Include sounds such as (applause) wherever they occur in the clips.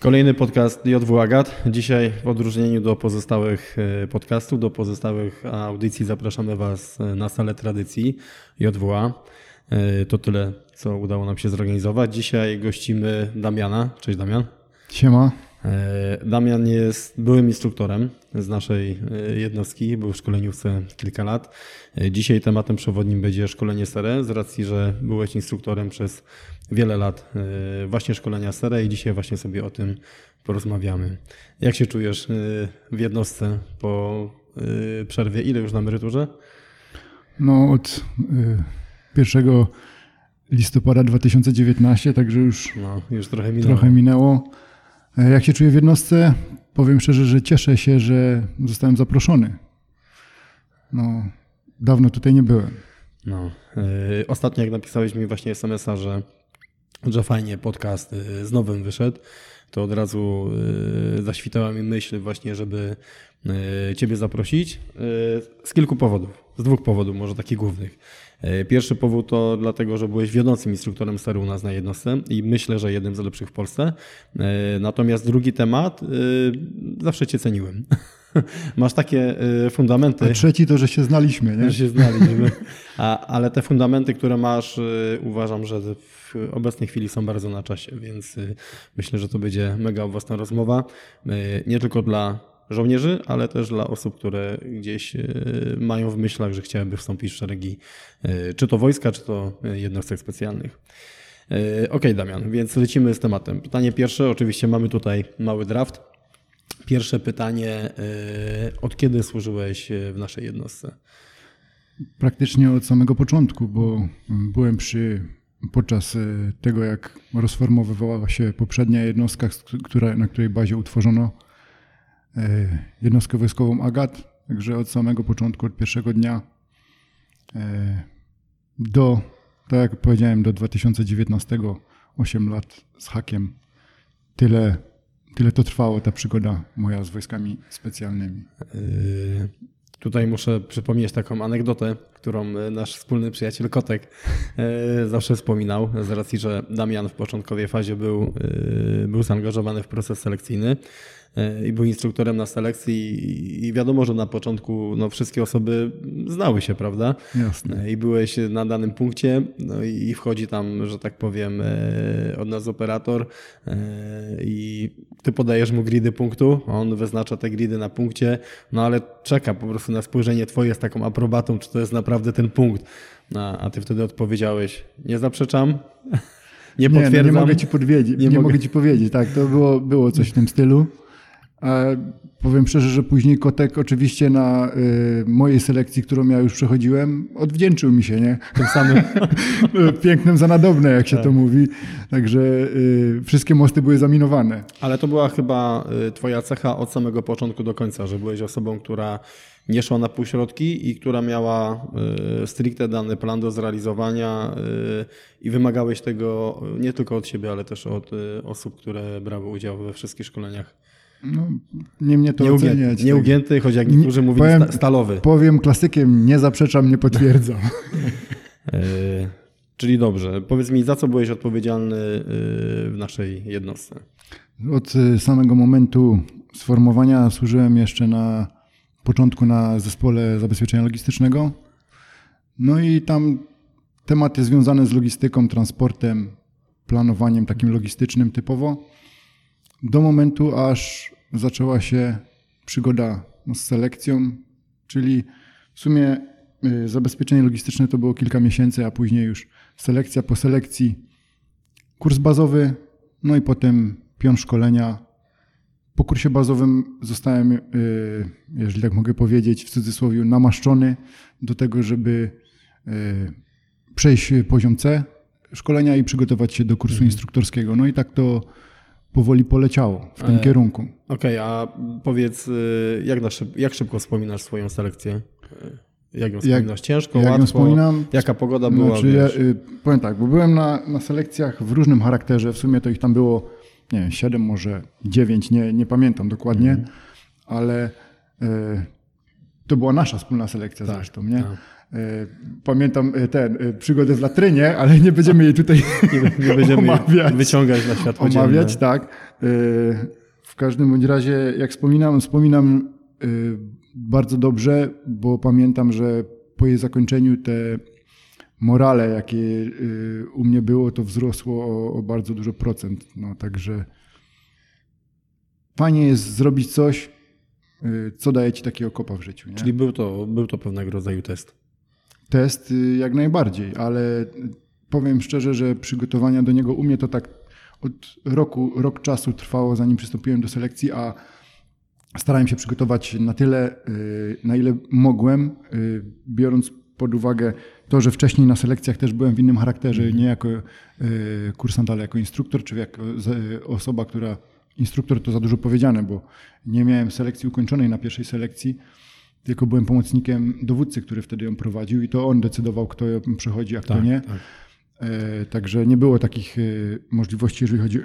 Kolejny podcast JW Agat. Dzisiaj w odróżnieniu do pozostałych e, podcastów, do pozostałych audycji zapraszamy Was e, na salę tradycji JWA. E, to tyle, co udało nam się zorganizować. Dzisiaj gościmy Damiana. Cześć Damian. Siema. Damian jest byłym instruktorem z naszej jednostki, był w szkoleniówce kilka lat. Dzisiaj tematem przewodnim będzie szkolenie SERE, z racji, że byłeś instruktorem przez wiele lat y, właśnie szkolenia SERE i dzisiaj właśnie sobie o tym porozmawiamy. Jak się czujesz y, w jednostce po y, przerwie? Ile już na emeryturze? No od 1 listopada 2019, także już, no, już trochę minęło. trochę minęło. E, jak się czuję w jednostce? Powiem szczerze, że cieszę się, że zostałem zaproszony. No, dawno tutaj nie byłem. No, ostatnio jak napisałeś mi właśnie SMS-a, że że fajnie podcast y, z nowym wyszedł, to od razu y, zaświtała mi myśl właśnie, żeby y, Ciebie zaprosić z kilku powodów, z dwóch powodów, może takich głównych. Pierwszy powód to dlatego, że byłeś wiodącym instruktorem seru u nas na jednostce i myślę, że jednym z lepszych w Polsce. Natomiast drugi temat, zawsze Cię ceniłem. (laughs) (laughs) Masz takie fundamenty. A trzeci to, że się znaliśmy, nie? Że się znaliśmy. A, ale te fundamenty, które masz, uważam, że w obecnej chwili są bardzo na czasie, więc y, myślę, że to będzie mega owocna rozmowa. Y, nie tylko dla żołnierzy, ale też dla osób, które gdzieś y, mają w myślach, że chciałyby wstąpić w szeregi czy to wojska, czy to jednostek specjalnych. Ok, Damian, więc lecimy z tematem. Pytanie pierwsze, oczywiście mamy tutaj mały draft. Pierwsze pytanie, od kiedy służyłeś w naszej jednostce? Praktycznie od samego początku, bo byłem przy podczas y, tego, jak rozformowywała się poprzednia jednostka, która, na której bazie utworzono jednostkę wojskową AGAT. Także od samego początku, od pierwszego dnia do, tak jak powiedziałem, do 2019, 8 lat z hakiem. Tyle, tyle to trwało, ta przygoda moja z wojskami specjalnymi. Tutaj muszę przypomnieć taką anegdotę, którą e, nasz wspólny przyjaciel Kotek e, zawsze wspominał, z racji, że Damian w początkowej fazie był, e, był zaangażowany w proces selekcyjny. I był instruktorem na selekcji i wiadomo, że na początku no, wszystkie osoby znały się, prawda? Jasne. I byłeś na danym punkcie no i wchodzi tam, że tak powiem, od nas operator i ty podajesz mu gridy punktu, on wyznacza te gridy na punkcie, no ale czeka po prostu na spojrzenie twoje z taką aprobatą, czy to jest naprawdę ten punkt. No, a ty wtedy odpowiedziałeś, nie zaprzeczam, nie potwierdzam. Nie, no nie mogę ci podwiedzieć, nie, nie mogę. mogę ci powiedzieć, tak, to było, było coś w tym stylu. Powiem szczerze, że później Kotek oczywiście na y, mojej selekcji, którą ja już przechodziłem, odwdzięczył mi się, nie? Tym samym (laughs) pięknym za nadobne, jak się tak. to mówi. Także y, wszystkie mosty były zaminowane. Ale to była chyba y, twoja cecha od samego początku do końca, że byłeś osobą, która nie szła na półśrodki i która miała y, stricte dany plan do zrealizowania y, i wymagałeś tego nie tylko od siebie, ale też od osób, które brały udział we wszystkich szkoleniach no, nie mnie to nieugięty, oceniać. Nieugięty, tak. choć jak niektórzy mówili powiem, stalowy. Powiem klasykiem, nie zaprzeczam, nie potwierdzam. (laughs) e, czyli dobrze. Powiedz mi, za co byłeś odpowiedzialny e, w naszej jednostce? Od e, samego momentu sformowania służyłem jeszcze na początku na zespole zabezpieczenia logistycznego. No i tam tematy związane z logistyką, transportem, planowaniem takim logistycznym typowo do momentu, aż zaczęła się przygoda z selekcją, czyli w sumie y, zabezpieczenie logistyczne to było kilka miesięcy, a później już selekcja po selekcji, kurs bazowy, no i potem pion szkolenia. Po kursie bazowym zostałem, y, jeżeli tak mogę powiedzieć, w cudzysłowie namaszczony do tego, żeby y, przejść poziom C szkolenia i przygotować się do kursu mhm. instruktorskiego. No i tak to powoli poleciało w tym e, kierunku. Okej, okay, a powiedz, y, jak, na szyb, jak szybko wspominasz swoją selekcję? Jak ją wspominasz? Jak, Ciężko, jak łatwo? Wspominam, Jaka pogoda była? Znaczy ja, powiem tak, bo byłem na, na selekcjach w różnym charakterze. W sumie to ich tam było, nie wiem, 7, może 9, nie, nie pamiętam dokładnie, mm. ale y, to była nasza wspólna selekcja tak, zresztą, nie? Tak. E, pamiętam e, ten, e, przygodę w latrynie, ale nie będziemy jej tutaj nie, nie będziemy omawiać. wyciągać na światło Omawiać, tak. W każdym bądź razie, jak wspominam, wspominam bardzo dobrze, bo pamiętam, że po jej zakończeniu te morale, jakie u mnie było, to wzrosło o, o bardzo dużo procent. No, także fajnie jest zrobić coś, co daje ci takiego kopa w życiu. Nie? Czyli był to, był to pewnego rodzaju test. Test jak najbardziej, ale powiem szczerze, że przygotowania do niego u mnie to tak od roku, rok czasu trwało, zanim przystąpiłem do selekcji, a starałem się przygotować na tyle, y, na ile mogłem, y, biorąc pod uwagę to, że wcześniej na selekcjach też byłem w innym charakterze, mm. nie jako y, kursant, ale jako instruktor, czy jako osoba, która. Instruktor to za dużo powiedziane, bo nie miałem selekcji ukończonej na pierwszej selekcji, tylko byłem pomocnikiem dowódcy, który wtedy ją prowadził i to on decydował, kto ją przechodzi, a kto tak, nie. Tak. E, także nie było takich e, możliwości, jeżeli chodzi e,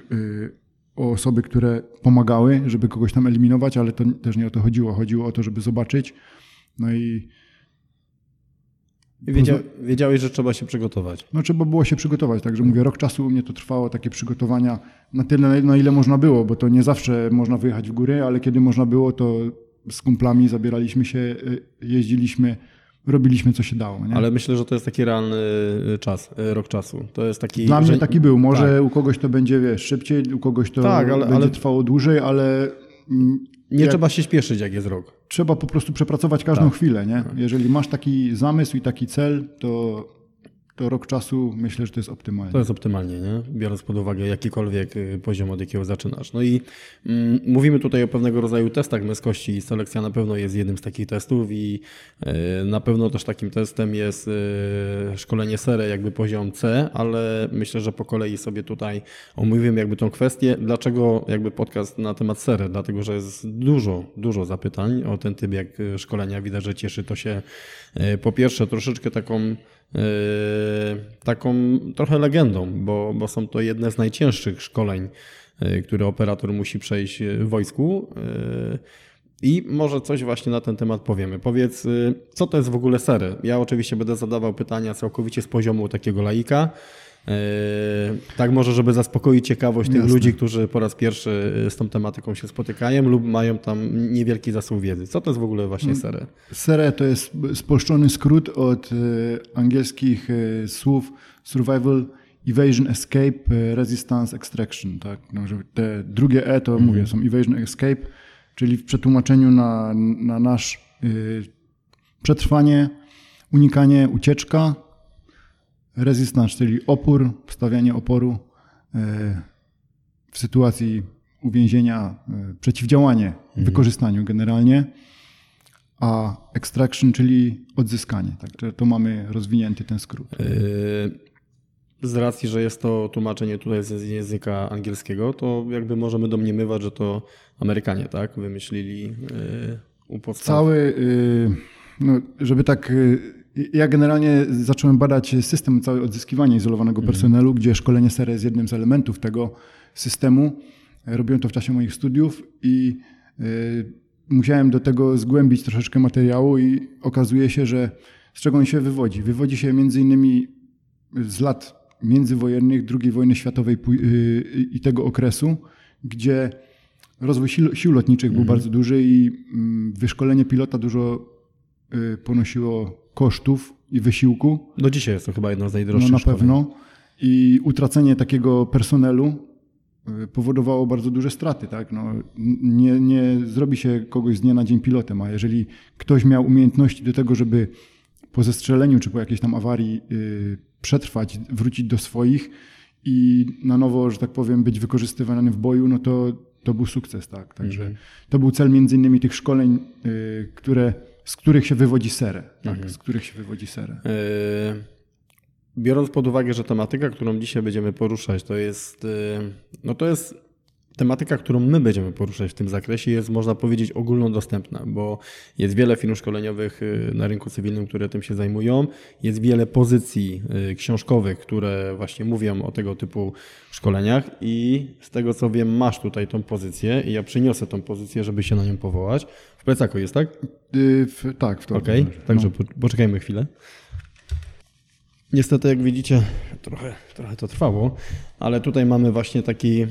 o osoby, które pomagały, żeby kogoś tam eliminować, ale to też nie o to chodziło. Chodziło o to, żeby zobaczyć. No i. Wiedział, wiedziałeś, że trzeba się przygotować. No trzeba było się przygotować, także mówię, rok czasu u mnie to trwało, takie przygotowania na tyle, na ile można było, bo to nie zawsze można wyjechać w góry, ale kiedy można było, to z kumplami zabieraliśmy się, jeździliśmy robiliśmy co się dało. Nie? Ale myślę, że to jest taki realny y, czas, y, rok czasu. To jest taki, Dla że... mnie taki był. Może tak. u kogoś to będzie wiesz, szybciej, u kogoś to tak, ale, będzie ale... trwało dłużej, ale. Nie jak... trzeba się śpieszyć, jak jest rok. Trzeba po prostu przepracować każdą tak. chwilę. Nie? Tak. Jeżeli masz taki zamysł i taki cel, to to rok czasu myślę, że to jest optymalnie. To jest optymalnie, nie? biorąc pod uwagę jakikolwiek y, poziom, od jakiego zaczynasz. No i mm, mówimy tutaj o pewnego rodzaju testach męskości i selekcja na pewno jest jednym z takich testów i y, na pewno też takim testem jest y, szkolenie SERE, jakby poziom C, ale myślę, że po kolei sobie tutaj omówimy jakby tą kwestię. Dlaczego jakby podcast na temat SERE? Dlatego, że jest dużo, dużo zapytań o ten typ jak szkolenia. Widać, że cieszy to się po pierwsze troszeczkę taką taką trochę legendą, bo, bo są to jedne z najcięższych szkoleń, yy, które operator musi przejść w wojsku. Yy, I może coś właśnie na ten temat powiemy. Powiedz, co to jest w ogóle sery? Ja oczywiście będę zadawał pytania całkowicie z poziomu takiego laika. Yy, tak może, żeby zaspokoić ciekawość Jasne. tych ludzi, którzy po raz pierwszy z tą tematyką się spotykają lub mają tam niewielki zasób wiedzy. Co to jest w ogóle właśnie mm. SERE? SERE to jest spolszczony skrót od e, angielskich e, słów survival, evasion, escape, resistance, extraction. Tak? No, te drugie E to mm. mówię, są evasion, escape, czyli w przetłumaczeniu na, na nasz przetrwanie, unikanie, ucieczka, Resistance, czyli opór, stawianie oporu e, w sytuacji uwięzienia, e, przeciwdziałanie mhm. wykorzystaniu generalnie, a extraction, czyli odzyskanie. Także to mamy rozwinięty ten skrót. E, z racji, że jest to tłumaczenie tutaj z języka angielskiego, to jakby możemy domniemywać, że to Amerykanie tak wymyślili u podstaw. Cały, no, żeby tak ja generalnie zacząłem badać system całe odzyskiwania izolowanego mhm. personelu, gdzie szkolenie SER jest jednym z elementów tego systemu. Robiłem to w czasie moich studiów i y, musiałem do tego zgłębić troszeczkę materiału i okazuje się, że z czego on się wywodzi? Wywodzi się między innymi z lat międzywojennych, II wojny światowej y, i tego okresu, gdzie rozwój sił, lotniczych był mhm. bardzo duży i mm, wyszkolenie pilota dużo y, ponosiło kosztów i wysiłku. Do dzisiaj jest to chyba jedno z najdroższych No na pewno. I utracenie takiego personelu y, powodowało bardzo duże straty. Tak? No, nie, nie zrobi się kogoś z dnia na dzień pilotem, a jeżeli ktoś miał umiejętności do tego, żeby po zestrzeleniu czy po jakiejś tam awarii yy, przetrwać, wrócić do swoich i na nowo, że tak powiem, być wykorzystywany w boju, no to, to był sukces. Tak? Także mm -hmm. to był cel między innymi tych szkoleń, yy, które z których się wywodzi serę. Tak, mhm. z których się wywodzi serę. Yy, biorąc pod uwagę, że tematyka, którą dzisiaj będziemy poruszać, to jest, yy, no to jest tematyka, którą my będziemy poruszać w tym zakresie, jest można powiedzieć ogólnodostępna, bo jest wiele firm szkoleniowych y, na rynku cywilnym, które tym się zajmują. Jest wiele pozycji książkowych, które właśnie mówią o tego typu szkoleniach i z tego co wiem, masz tutaj tą pozycję i ja przyniosę tą pozycję, żeby się na nią powołać. Plecaku jest, tak? Yy, w, tak, w to. Okej, okay. także no. poczekajmy chwilę. Niestety, jak widzicie, trochę, trochę to trwało, ale tutaj mamy właśnie taki. Yy,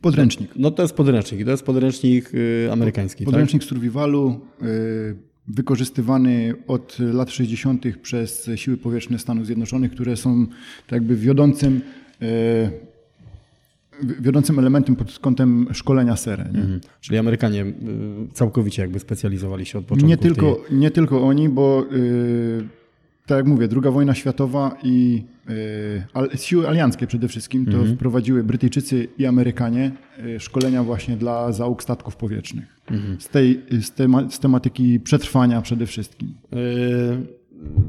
Podręcznik. No to jest podręcznik, to jest podręcznik y, amerykański, Podręcznik tak? survivalu y, wykorzystywany od lat 60. przez siły powietrzne Stanów Zjednoczonych, które są tak jakby wiodącym wiodącym elementem pod kątem szkolenia SERE. Mhm. Czyli Amerykanie y, całkowicie jakby specjalizowali się od początku. Nie tylko, tej... nie tylko oni, bo yy, tak jak mówię, druga wojna światowa i yy, siły alianckie przede wszystkim to mhm. wprowadziły Brytyjczycy i Amerykanie yy, szkolenia właśnie dla załóg statków powietrznych. Mhm. Z, tej, z, tema, z tematyki przetrwania przede wszystkim. Yy,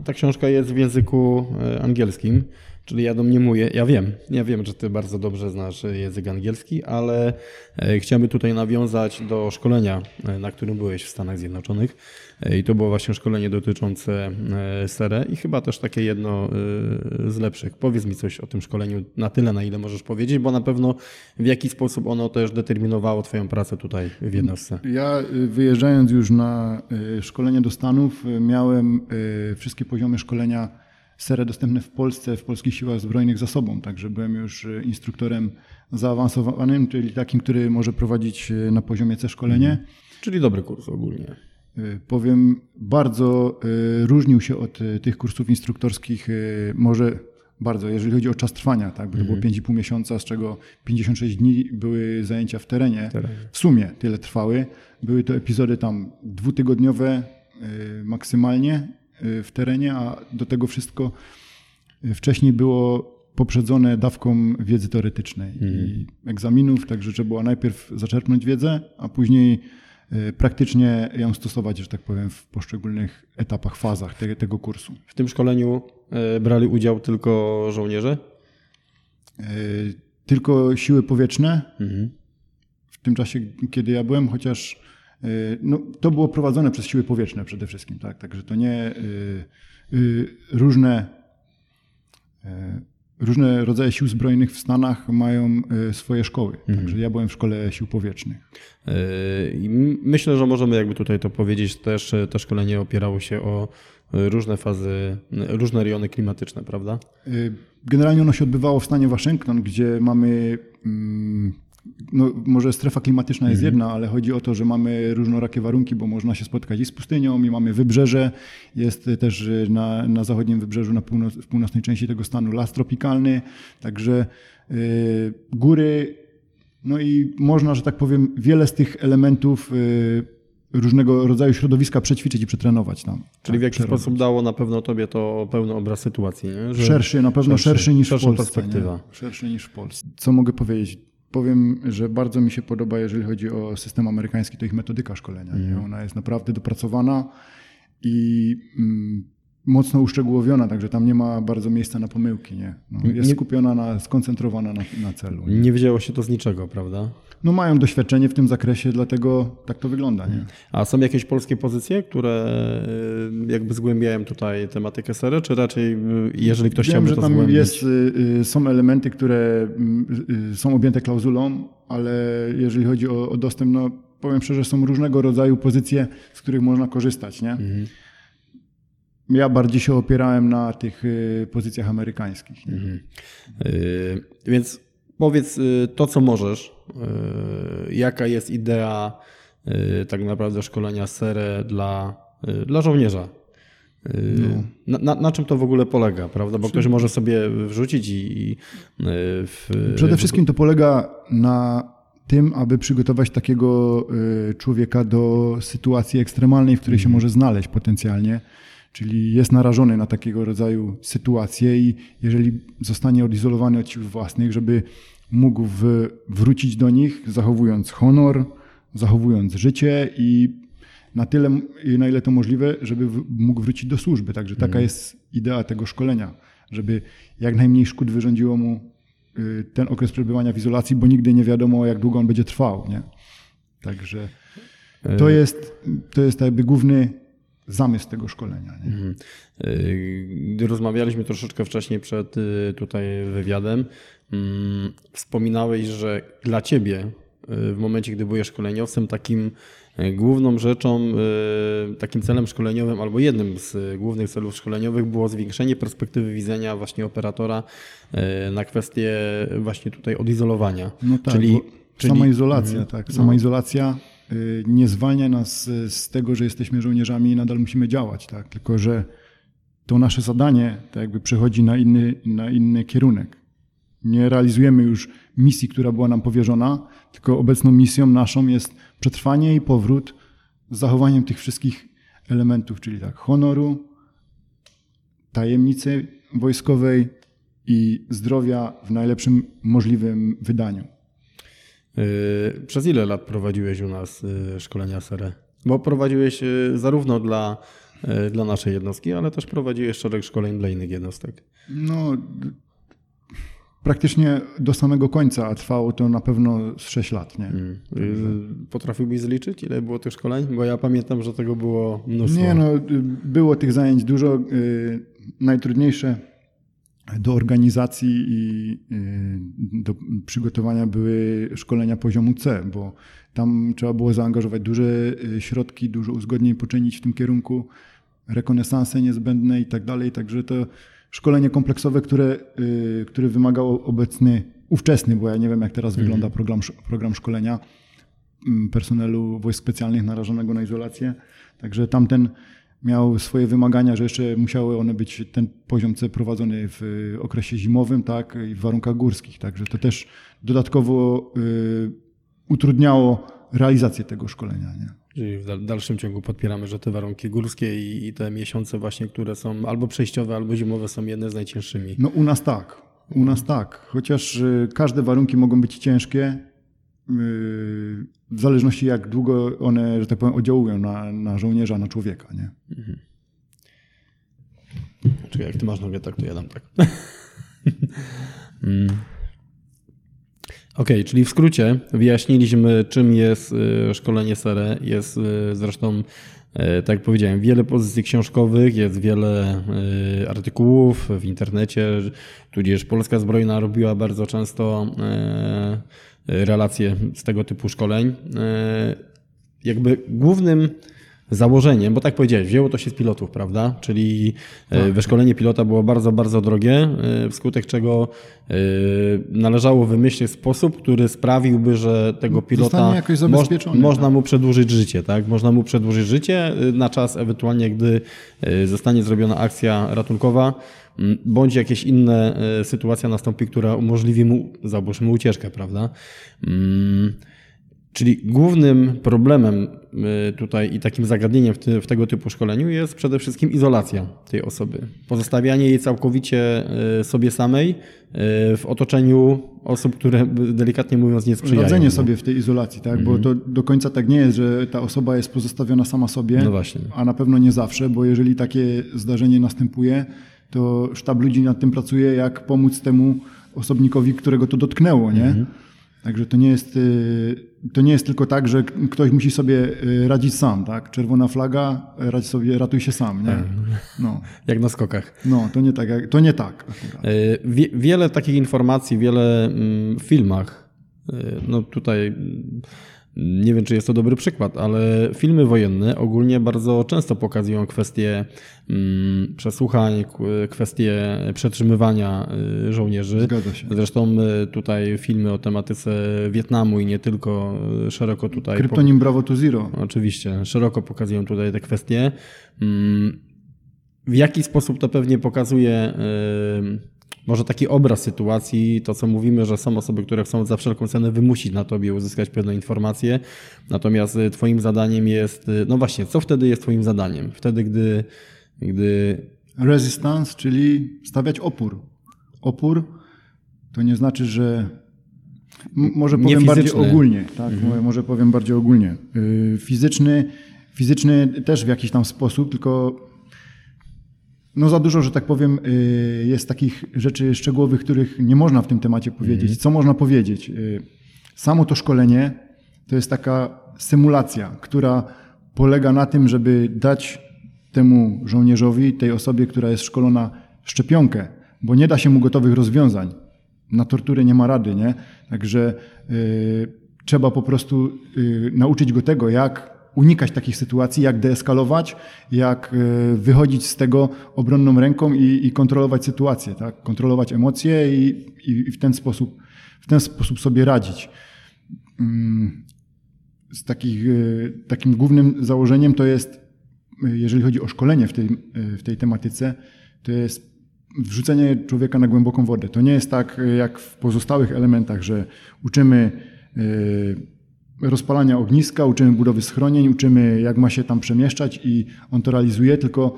ta książka jest w języku y, angielskim. Czyli ja domniemuję, ja wiem, ja wiem, że ty bardzo dobrze znasz język angielski, ale e, chciałbym tutaj nawiązać do szkolenia, e, na którym byłeś w Stanach Zjednoczonych. E, I to było właśnie szkolenie dotyczące SERE i chyba też takie jedno z lepszych. Powiedz mi coś o tym szkoleniu na tyle, na ile możesz powiedzieć, bo na pewno w jaki sposób ono też determinowało Twoją pracę tutaj w jednostce. Ja wyjeżdżając już na szkolenie do Stanów, miałem wszystkie poziomy szkolenia sery dostępne w Polsce, w polskich siłach zbrojnych za sobą. Także byłem już e, instruktorem zaawansowanym, czyli takim, który może prowadzić e, na poziomie C szkolenie. Mhm. Czyli dobry kurs ogólnie. E, powiem, bardzo różnił się od tych kursów instruktorskich, może bardzo, jeżeli chodzi o czas trwania, tak, bo to było 5,5 mhm. miesiąca, z czego 56 dni były zajęcia w terenie. W sumie tyle trwały. Były to epizody tam dwutygodniowe maksymalnie w terenie, a do tego wszystko y, wcześniej było poprzedzone dawką wiedzy teoretycznej mhm. i egzaminów, także trzeba było najpierw zaczerpnąć wiedzę, a później y, praktycznie ją stosować, że tak powiem, w poszczególnych etapach, fazach te, tego kursu. W tym szkoleniu brali udział tylko żołnierze? Tylko siły powietrzne. Mhm. W tym czasie, kiedy ja byłem, chociaż Y, no, to było prowadzone przez siły powietrzne przede wszystkim, tak? Także to nie y, y, różne, różne rodzaje sił zbrojnych w Stanach mają swoje szkoły. Mhm. Także ja byłem w szkole sił powietrznych. Myślę, że możemy jakby tutaj to powiedzieć też, to szkolenie opierało się o różne fazy, różne rejony klimatyczne, prawda? Generalnie ono się odbywało w stanie Waszyngton, gdzie mamy mm, no, może strefa klimatyczna jest mhm. jedna, ale chodzi o to, że mamy różnorakie warunki, bo można się spotkać i z pustynią, i mamy wybrzeże. Jest też na, na zachodnim wybrzeżu, na północ, w północnej części tego stanu las tropikalny, także y, góry. No i można, że tak powiem, wiele z tych elementów y, różnego rodzaju środowiska przećwiczyć i przetrenować tam. Czyli tak, w jaki przerobić. sposób dało na pewno tobie to pełny obraz sytuacji? Nie? szerszy, na pewno szerszy, szerszy niż w Polsce. Perspektywa. Szerszy niż w Polsce. Co mogę powiedzieć? Powiem, że bardzo mi się podoba, jeżeli chodzi o system amerykański, to ich metodyka szkolenia. Mm. Ona jest naprawdę dopracowana i mm, mocno uszczegółowiona, także tam nie ma bardzo miejsca na pomyłki. Nie? No, jest nie, skupiona, na, skoncentrowana na, na celu. Nie? nie wiedziało się to z niczego, prawda? No mają doświadczenie w tym zakresie, dlatego tak to wygląda. Nie? A są jakieś polskie pozycje, które y, jakby zgłębiają tutaj tematykę SERE, czy raczej y, jeżeli ktoś chciałby to zgłębić? Wiem, że tam jest, y, są elementy, które są objęte klauzulą, ale jeżeli chodzi o, o dostęp, no powiem szczerze, są różnego rodzaju pozycje, z których można korzystać. Nie? Mhm. Ja bardziej się opierałem na tych pozycjach amerykańskich. Mhm. Yy, więc powiedz y, to, co możesz. Yy, jaka jest idea yy, tak naprawdę szkolenia SERE dla, dla żołnierza? No. Na, na, na, czym to w ogóle polega, prawda? Bo ktoś może sobie wrzucić i. i w... Przede wszystkim to polega na tym, aby przygotować takiego człowieka do sytuacji ekstremalnej, w której się mhm. może znaleźć potencjalnie czyli jest narażony na takiego rodzaju sytuacje i jeżeli zostanie odizolowany od sił własnych, żeby mógł w, wrócić do nich, zachowując honor, zachowując życie i na tyle, na ile to możliwe, żeby mógł wrócić do służby. Także taka mhm. jest idea tego szkolenia, żeby jak najmniej szkód wyrządziło mu y, ten okres przebywania w izolacji, bo nigdy nie wiadomo, jak długo on będzie trwał. Nie? Także to e, jest, to jest jakby główny zamysł tego szkolenia. Nie? Mhm. Y, rozmawialiśmy troszeczkę wcześniej przed y, tutaj wywiadem. Mm, wspominałeś, że dla ciebie y, w momencie, gdy byłeś szkoleniowcem, takim główną rzeczą, takim celem szkoleniowym albo jednym z głównych celów szkoleniowych było zwiększenie perspektywy widzenia właśnie operatora na kwestię właśnie tutaj odizolowania. No tak, Czyli Czyli- Sama izolacja, Mhm. tak. Sama izolacja y, nie zwalnia nas y, z tego, że jesteśmy żołnierzami i nadal musimy działać, tak. Tylko, że to nasze zadanie tak jakby przechodzi na inny, na inny kierunek. Nie realizujemy już misji, która była nam powierzona, tylko obecną misją naszą jest przetrwanie i powrót z zachowaniem tych wszystkich elementów, czyli tak honoru, tajemnicy wojskowej i zdrowia w najlepszym możliwym wydaniu. Yy, Przez ile lat prowadziłeś u nas yy, szkolenia SRE? Bo prowadziłeś yy, zarówno dla, dla naszej jednostki, ale też prowadziłeś szereg szkoleń dla innych jednostek. No, praktycznie do samego końca, a trwało to na pewno z 6 lat, nie? Yy, Potrafiłbyś zliczyć, ile było tych szkoleń? Bo ja pamiętam, że tego było mnóstwo. Nie, no, y, było tych zajęć dużo. y, Najtrudniejsze do organizacji i do przygotowania były szkolenia poziomu C, bo tam trzeba było zaangażować duże y, środki, dużo uzgodnień poczynić w tym kierunku, rekonesanse niezbędne i tak dalej. Także to szkolenie kompleksowe, które, y, które wymagało obecny, ówczesny, bo ja nie wiem jak teraz wygląda program, program szkolenia mm, personelu wojsk specjalnych narażonego na izolację. Także tamten miał swoje wymagania, że jeszcze musiały one być, ten poziom C prowadzony w y, okresie zimowym, tak, i w warunkach górskich. Także to też dodatkowo y, utrudniało realizację tego szkolenia. Nie? Czyli w dal- dalszym ciągu podpieramy, że te warunki górskie i, i te miesiące właśnie, które są albo przejściowe, albo zimowe są jedne z najcięższymi. No u nas tak, u nas tak. Chociaż y, każde warunki mogą być ciężkie, w zależności jak długo one, że tak powiem, oddziałują na, na żołnierza, na człowieka. Nie? Czekaj, jak ty masz nogę, tak to ja dam tak. (laughs) Mm. Okej, czyli w skrócie wyjaśniliśmy, czym jest y, szkolenie SERE. Jest y, zresztą, y, tak jak powiedziałem, wiele pozycji książkowych, jest wiele y, artykułów w internecie, tudzież Polska Zbrojna robiła bardzo często y, relacje z tego typu szkoleń. Jakby głównym założeniem, bo tak powiedziałeś, wzięło to się z pilotów, prawda? Czyli tak. wyszkolenie pilota było bardzo, bardzo drogie, e, wskutek czego e, należało wymyślić sposób, który sprawiłby, że tego pilota moż, można tak. mu przedłużyć życie, tak? Można mu przedłużyć życie e, na czas ewentualnie, gdy e, zostanie zrobiona akcja ratunkowa, bądź jakieś inne e, sytuacja nastąpi, która umożliwi mu, załóżmy, ucieczkę, prawda? Mm, Czyli głównym problemem y, tutaj i takim zagadnieniem w, w, tego typu szkoleniu jest przede wszystkim izolacja tej osoby. Pozostawianie jej całkowicie y, sobie samej y, w otoczeniu osób, które delikatnie mówiąc nie sprzyjają. Radzenie sobie w tej izolacji, tak? bo to do końca tak nie jest, że ta osoba jest pozostawiona sama sobie, No właśnie. a na pewno nie zawsze, bo jeżeli takie zdarzenie następuje, to sztab ludzi nad tym pracuje, jak pomóc temu osobnikowi, którego to dotknęło, nie? Mhm. Także to nie jest, to nie jest tylko tak, że ktoś musi sobie y, radzić sam, tak? Czerwona flaga, radź sobie, ratuj się sam, nie? No, (laughs) Jak na skokach. no to nie tak, to nie tak. Y, Wie, wiele takich informacji, wiele mm, w filmach, y, no tutaj nie wiem, czy jest to dobry przykład, ale filmy wojenne ogólnie bardzo często pokazują kwestie mm, przesłuchań, kwestie przetrzymywania y, żołnierzy. Zgadza się. Zresztą y, tutaj filmy o tematyce Wietnamu i nie tylko y, szeroko tutaj. Kryptonim Bravo to Zero. Oczywiście, szeroko pokazują tutaj te kwestie. Mm, W jaki sposób to pewnie pokazuje może taki obraz sytuacji, to co mówimy, że są osoby, które chcą za wszelką cenę wymusić na tobie uzyskać pewne informacje, natomiast y, twoim zadaniem jest, y, no właśnie, co wtedy jest twoim zadaniem? Wtedy, gdy, gdy Resistance, czyli stawiać opór. Opór to nie znaczy, że. M- może Nie powiem bardziej ogólnie. Tak? Może- Może powiem bardziej ogólnie. Fizyczny, fizyczny też w jakiś tam sposób, tylko no za dużo, że tak powiem, yy, jest takich rzeczy szczegółowych, których nie można w tym temacie powiedzieć. Co można powiedzieć? Yy, Samo to szkolenie to jest taka symulacja, która polega na tym, żeby dać temu żołnierzowi, tej osobie, która jest szkolona, szczepionkę, bo nie da się mu gotowych rozwiązań. Na torturę nie ma rady, nie? Także y, trzeba po prostu y, nauczyć go tego, jak unikać takich sytuacji, jak deeskalować, jak y, wychodzić z tego obronną ręką i, i kontrolować sytuację, tak? Kontrolować emocje i, i, w ten sposób w ten sposób sobie radzić. mm, z takich, takim głównym założeniem to jest, jeżeli chodzi o szkolenie w tej, w tej tematyce, to jest wrzucenie człowieka na głęboką wodę. To nie jest tak jak w pozostałych elementach, że uczymy rozpalania ogniska, uczymy budowy schronień, uczymy jak ma się tam przemieszczać i on to realizuje, tylko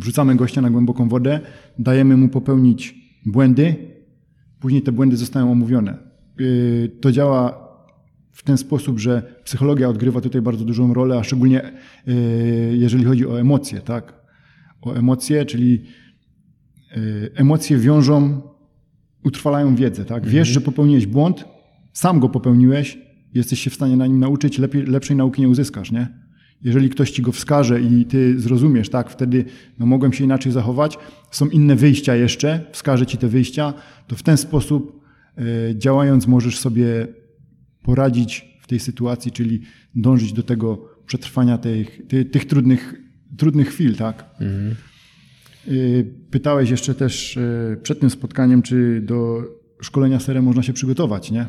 wrzucamy gościa na głęboką wodę, dajemy mu popełnić błędy, później te błędy zostają omówione. Yy, to działa w ten sposób, że psychologia odgrywa tutaj bardzo dużą rolę, a szczególnie yy, jeżeli chodzi o emocje, tak? O emocje, czyli yy, emocje wiążą, utrwalają wiedzę, tak? Wiesz, mhm. że popełniłeś błąd, sam go popełniłeś, jesteś się w stanie na nim nauczyć, lepiej, lepszej nauki nie uzyskasz, nie? Jeżeli ktoś ci go wskaże i ty zrozumiesz, tak, wtedy no, mogłem się inaczej zachować, są inne wyjścia jeszcze, wskaże ci te wyjścia, to w ten sposób y, działając możesz sobie poradzić w tej sytuacji, czyli dążyć do tego przetrwania tych, tych, tych trudnych, trudnych chwil, tak? Mhm. Y, pytałeś jeszcze też y, przed tym spotkaniem, czy do szkolenia serem można się przygotować, nie?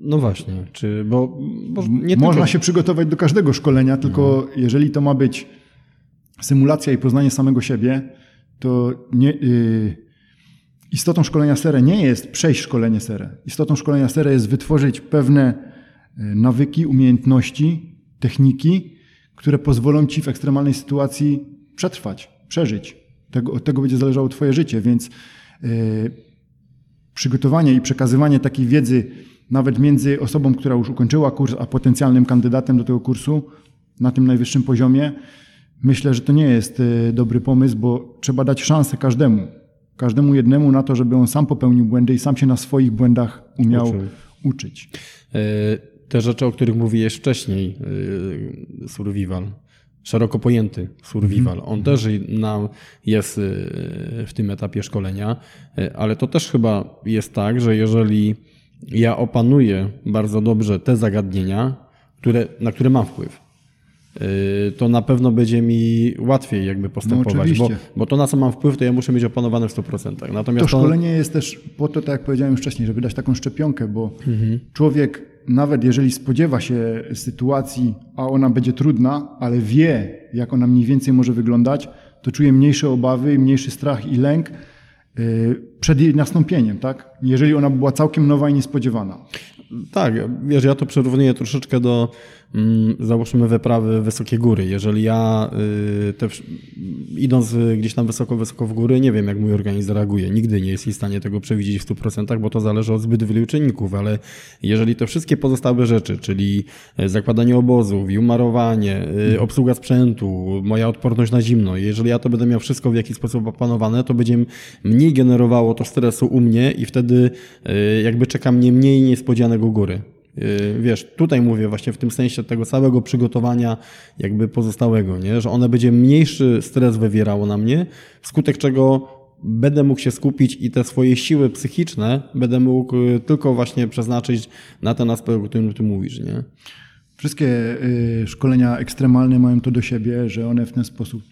No właśnie, czy, bo, bo Można tylko... się przygotować do każdego szkolenia, tylko no. jeżeli to ma być symulacja i poznanie samego siebie, to nie, yy, istotą szkolenia SERE nie jest przejść szkolenie SERE. Istotą szkolenia SERE jest wytworzyć pewne y, nawyki, umiejętności, techniki, które pozwolą ci w ekstremalnej sytuacji przetrwać, przeżyć. Tego, od tego będzie zależało twoje życie, więc yy, przygotowanie i przekazywanie takiej wiedzy nawet między osobą, która już ukończyła kurs, a potencjalnym kandydatem do tego kursu na tym najwyższym poziomie, myślę, że to nie jest e, dobry pomysł, bo trzeba dać szansę każdemu. Każdemu jednemu na to, żeby on sam popełnił błędy i sam się na swoich błędach umiał Uczył. uczyć. E, te rzeczy, o których mówiłeś wcześniej, e, survival, szeroko pojęty survival. On też nam jest w tym etapie szkolenia, ale to też chyba jest tak, że jeżeli ja opanuję bardzo dobrze te zagadnienia, które, na które mam wpływ, y, to na pewno będzie mi łatwiej jakby postępować, no bo, bo to na co mam wpływ, to ja muszę mieć opanowane w 100%. Natomiast to szkolenie jest też po to, tak jak powiedziałem już wcześniej, żeby dać taką szczepionkę, bo mhm. człowiek nawet jeżeli spodziewa się sytuacji, a ona będzie trudna, ale wie, jak ona mniej więcej może wyglądać, to czuje mniejsze obawy, mniejszy strach i lęk, przed jej nastąpieniem, tak? Jeżeli ona była całkiem nowa i niespodziewana. Tak, wiesz, ja to przyrównuję troszeczkę do załóżmy wyprawy wysokie góry. Jeżeli ja y, te, idąc gdzieś tam wysoko, wysoko w góry, nie wiem jak mój organizm zareaguje. Nigdy nie jest w stanie tego przewidzieć w 100%, bo to zależy od zbyt wielu czynników, ale jeżeli te wszystkie pozostałe rzeczy, czyli y, zakładanie obozów, umarowanie, y, mhm. obsługa sprzętu, moja odporność na zimno, jeżeli ja to będę miał wszystko w jakiś sposób opanowane, to będzie mniej generowało to stresu u mnie i wtedy jakby czeka mnie mniej niespodzianego góry. Y, wiesz, tutaj mówię właśnie w tym sensie tego całego przygotowania jakby pozostałego, nie? że one będzie mniejszy stres wywierało na mnie, wskutek czego będę mógł się skupić i te swoje siły psychiczne będę mógł y, tylko właśnie przeznaczyć na ten aspekt, o którym ty mówisz, nie? Wszystkie y, szkolenia ekstremalne mają to do siebie, że one w ten sposób,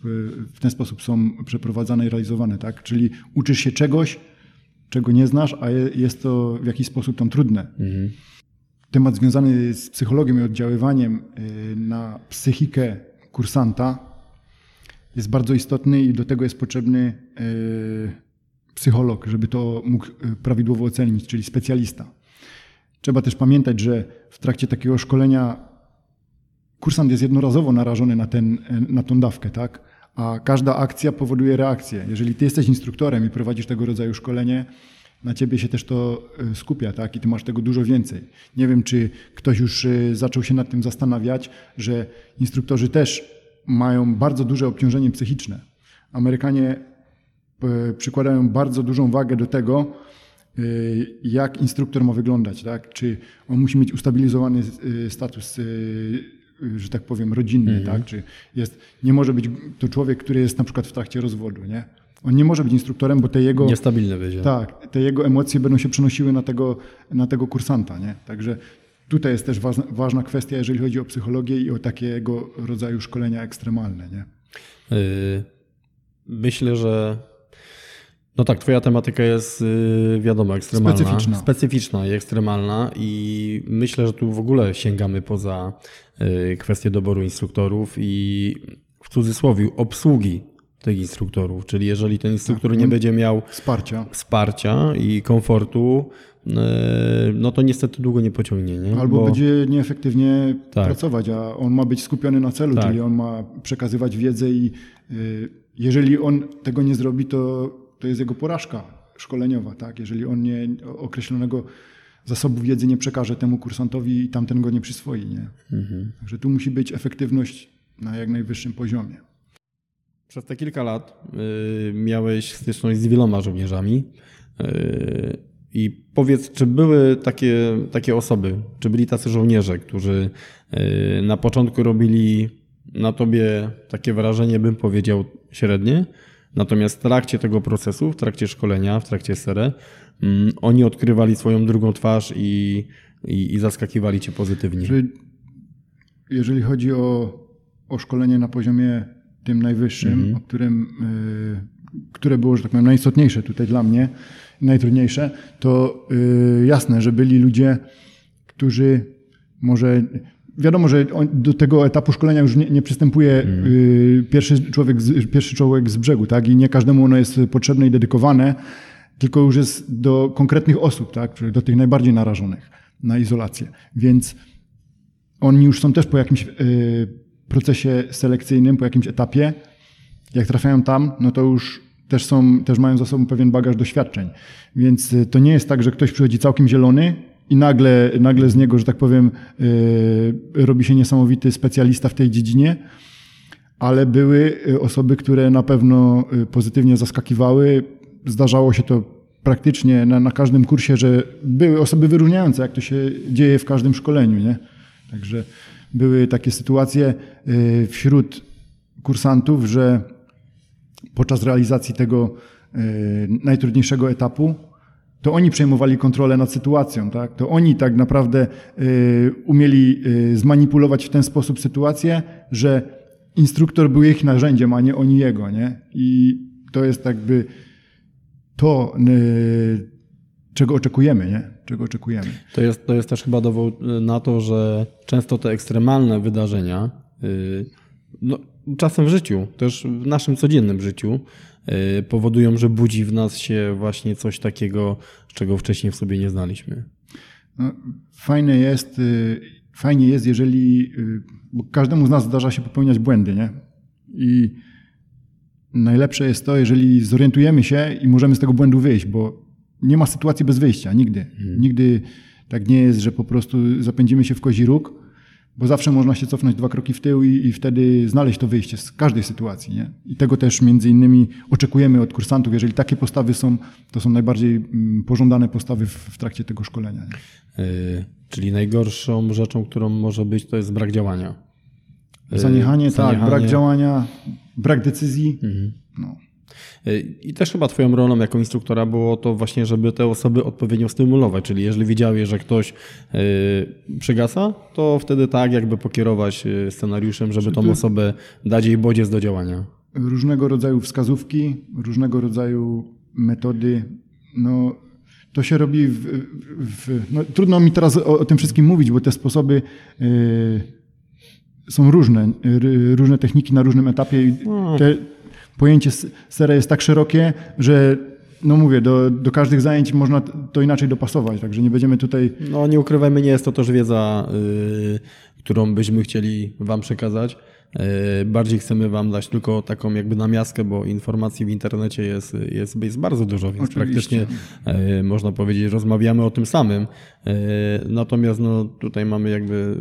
w ten sposób są przeprowadzane i realizowane, tak? Czyli uczysz się czegoś, czego nie znasz, a jest to w jakiś sposób tam trudne. Mhm temat związany z psychologią i oddziaływaniem y, na psychikę kursanta jest bardzo istotny i do tego jest potrzebny y, psycholog, żeby to mógł y, prawidłowo ocenić, czyli specjalista. Trzeba też pamiętać, że w trakcie takiego szkolenia kursant jest jednorazowo narażony na, ten, na tą dawkę, tak? a każda akcja powoduje reakcję. Jeżeli ty jesteś instruktorem i prowadzisz tego rodzaju szkolenie, na ciebie się też to e, skupia, tak? I ty masz tego dużo więcej. Nie wiem, czy ktoś już e, zaczął się nad tym zastanawiać, że instruktorzy też mają bardzo duże obciążenie psychiczne. Amerykanie e, przykładają bardzo dużą wagę do tego, jak instruktor ma wyglądać, tak? Czy on musi mieć ustabilizowany status, że tak powiem, rodzinny, mhm. tak? Czy jest, nie może być to człowiek, który jest na przykład w trakcie rozwodu, nie? On nie może być instruktorem, bo te jego. Niestabilne będzie. Tak, te jego emocje będą się przenosiły na tego, na tego kursanta. Nie? Także tutaj jest też ważna, ważna kwestia, jeżeli chodzi o psychologię i o takiego rodzaju szkolenia ekstremalne. Nie? Yy, myślę, że No tak, twoja tematyka jest y, wiadomo ekstremalna. Specyficzna. Specyficzna i ekstremalna i myślę, że tu w ogóle sięgamy poza y, kwestię doboru instruktorów i w cudzysłowie obsługi tych instruktorów, czyli jeżeli ten instruktor Tak. nie będzie miał Wsparcia. wsparcia i komfortu, y, no to niestety długo nie pociągnie. Nie? Albo Bo- będzie nieefektywnie Tak. pracować, a on ma być skupiony na celu, Tak. czyli on ma przekazywać wiedzę i y, jeżeli on tego nie zrobi, to, to jest jego porażka szkoleniowa. Tak? Jeżeli on nie określonego zasobu wiedzy nie przekaże temu kursantowi i tamten go nie przyswoi. Nie? Mhm. Także tu musi być efektywność na jak najwyższym poziomie. Przez te kilka lat y, miałeś styczność z wieloma żołnierzami. Y, I powiedz, czy były takie, takie osoby, czy byli tacy żołnierze, którzy y, na początku robili na tobie takie wrażenie, bym powiedział, średnie, natomiast w trakcie tego procesu, w trakcie szkolenia, w trakcie SERE, mm, oni odkrywali swoją drugą twarz i, i, i zaskakiwali cię pozytywnie. Że jeżeli chodzi o, o szkolenie na poziomie tym najwyższym, o którym, y, które było, że tak powiem, najistotniejsze tutaj dla mnie, najtrudniejsze, to y, jasne, że byli ludzie, którzy może. Wiadomo, że do tego etapu szkolenia już nie, nie przystępuje y, pierwszy, człowiek z, pierwszy człowiek z brzegu, tak? I nie każdemu ono jest potrzebne i dedykowane, tylko już jest do konkretnych osób, tak? Do tych najbardziej narażonych na izolację. Więc oni już są też po jakimś y, procesie selekcyjnym, po jakimś etapie. Jak trafiają tam, no to już też, są, też mają za sobą pewien bagaż doświadczeń. Więc y, to nie jest tak, że ktoś przychodzi całkiem zielony i nagle, nagle z niego, że tak powiem, y, robi się niesamowity specjalista w tej dziedzinie, ale były y, osoby, które na pewno y, pozytywnie zaskakiwały. Zdarzało się to praktycznie na, na każdym kursie, że były osoby wyróżniające, jak to się dzieje w każdym szkoleniu. Nie? Także były takie sytuacje y, wśród kursantów, że podczas realizacji tego y, najtrudniejszego etapu, to oni przejmowali kontrolę nad sytuacją, tak? To oni tak naprawdę y, umieli zmanipulować w ten sposób sytuację, że instruktor był ich narzędziem, a nie oni jego, nie? I to jest jakby to, czego oczekujemy, nie? Czego oczekujemy. To jest, to jest też chyba dowód y, na to, że często te ekstremalne wydarzenia, y, no, czasem w życiu, też w naszym codziennym życiu, y, powodują, że budzi w nas się właśnie coś takiego, czego wcześniej w sobie nie znaliśmy. No, fajne jest, fajnie jest, jeżeli, bo każdemu z nas zdarza się popełniać błędy, nie? I najlepsze jest to, jeżeli zorientujemy się i możemy z tego błędu wyjść, bo nie ma sytuacji bez wyjścia, nigdy. Nigdy tak nie jest, że po prostu zapędzimy się w kozi róg, bo zawsze można się cofnąć dwa kroki w tył i, i wtedy znaleźć to wyjście z każdej sytuacji. Nie? I tego też między innymi oczekujemy od kursantów. Jeżeli takie postawy są, to są najbardziej mm, pożądane postawy w, w trakcie tego szkolenia. Nie? Y, Czyli najgorszą rzeczą, którą może być, to jest brak działania. Y, Zaniechanie, tak, zaniechanie. brak działania, brak decyzji. No. Y, I też chyba twoją rolą jako instruktora było to właśnie, żeby te osoby odpowiednio stymulować, czyli jeżeli widziałeś, że ktoś y, przygasa, to wtedy tak jakby pokierować y, scenariuszem, żeby tą osobę dać jej bodziec do działania. Różnego rodzaju wskazówki, różnego rodzaju metody. No, to się robi w, w, no, trudno mi teraz o, o tym wszystkim mówić, bo te sposoby są różne, różne techniki na różnym etapie. i Te, pojęcie sera jest tak szerokie, że no mówię, do, do każdych zajęć można to inaczej dopasować, także nie będziemy tutaj No nie ukrywajmy, nie jest to też wiedza, y, którą byśmy chcieli wam przekazać. Y, Bardziej chcemy wam dać tylko taką jakby namiastkę, bo informacji w internecie jest, jest, jest bardzo dużo, więc Oczywiście. praktycznie y, można powiedzieć, rozmawiamy o tym samym. Y, Natomiast no, tutaj mamy jakby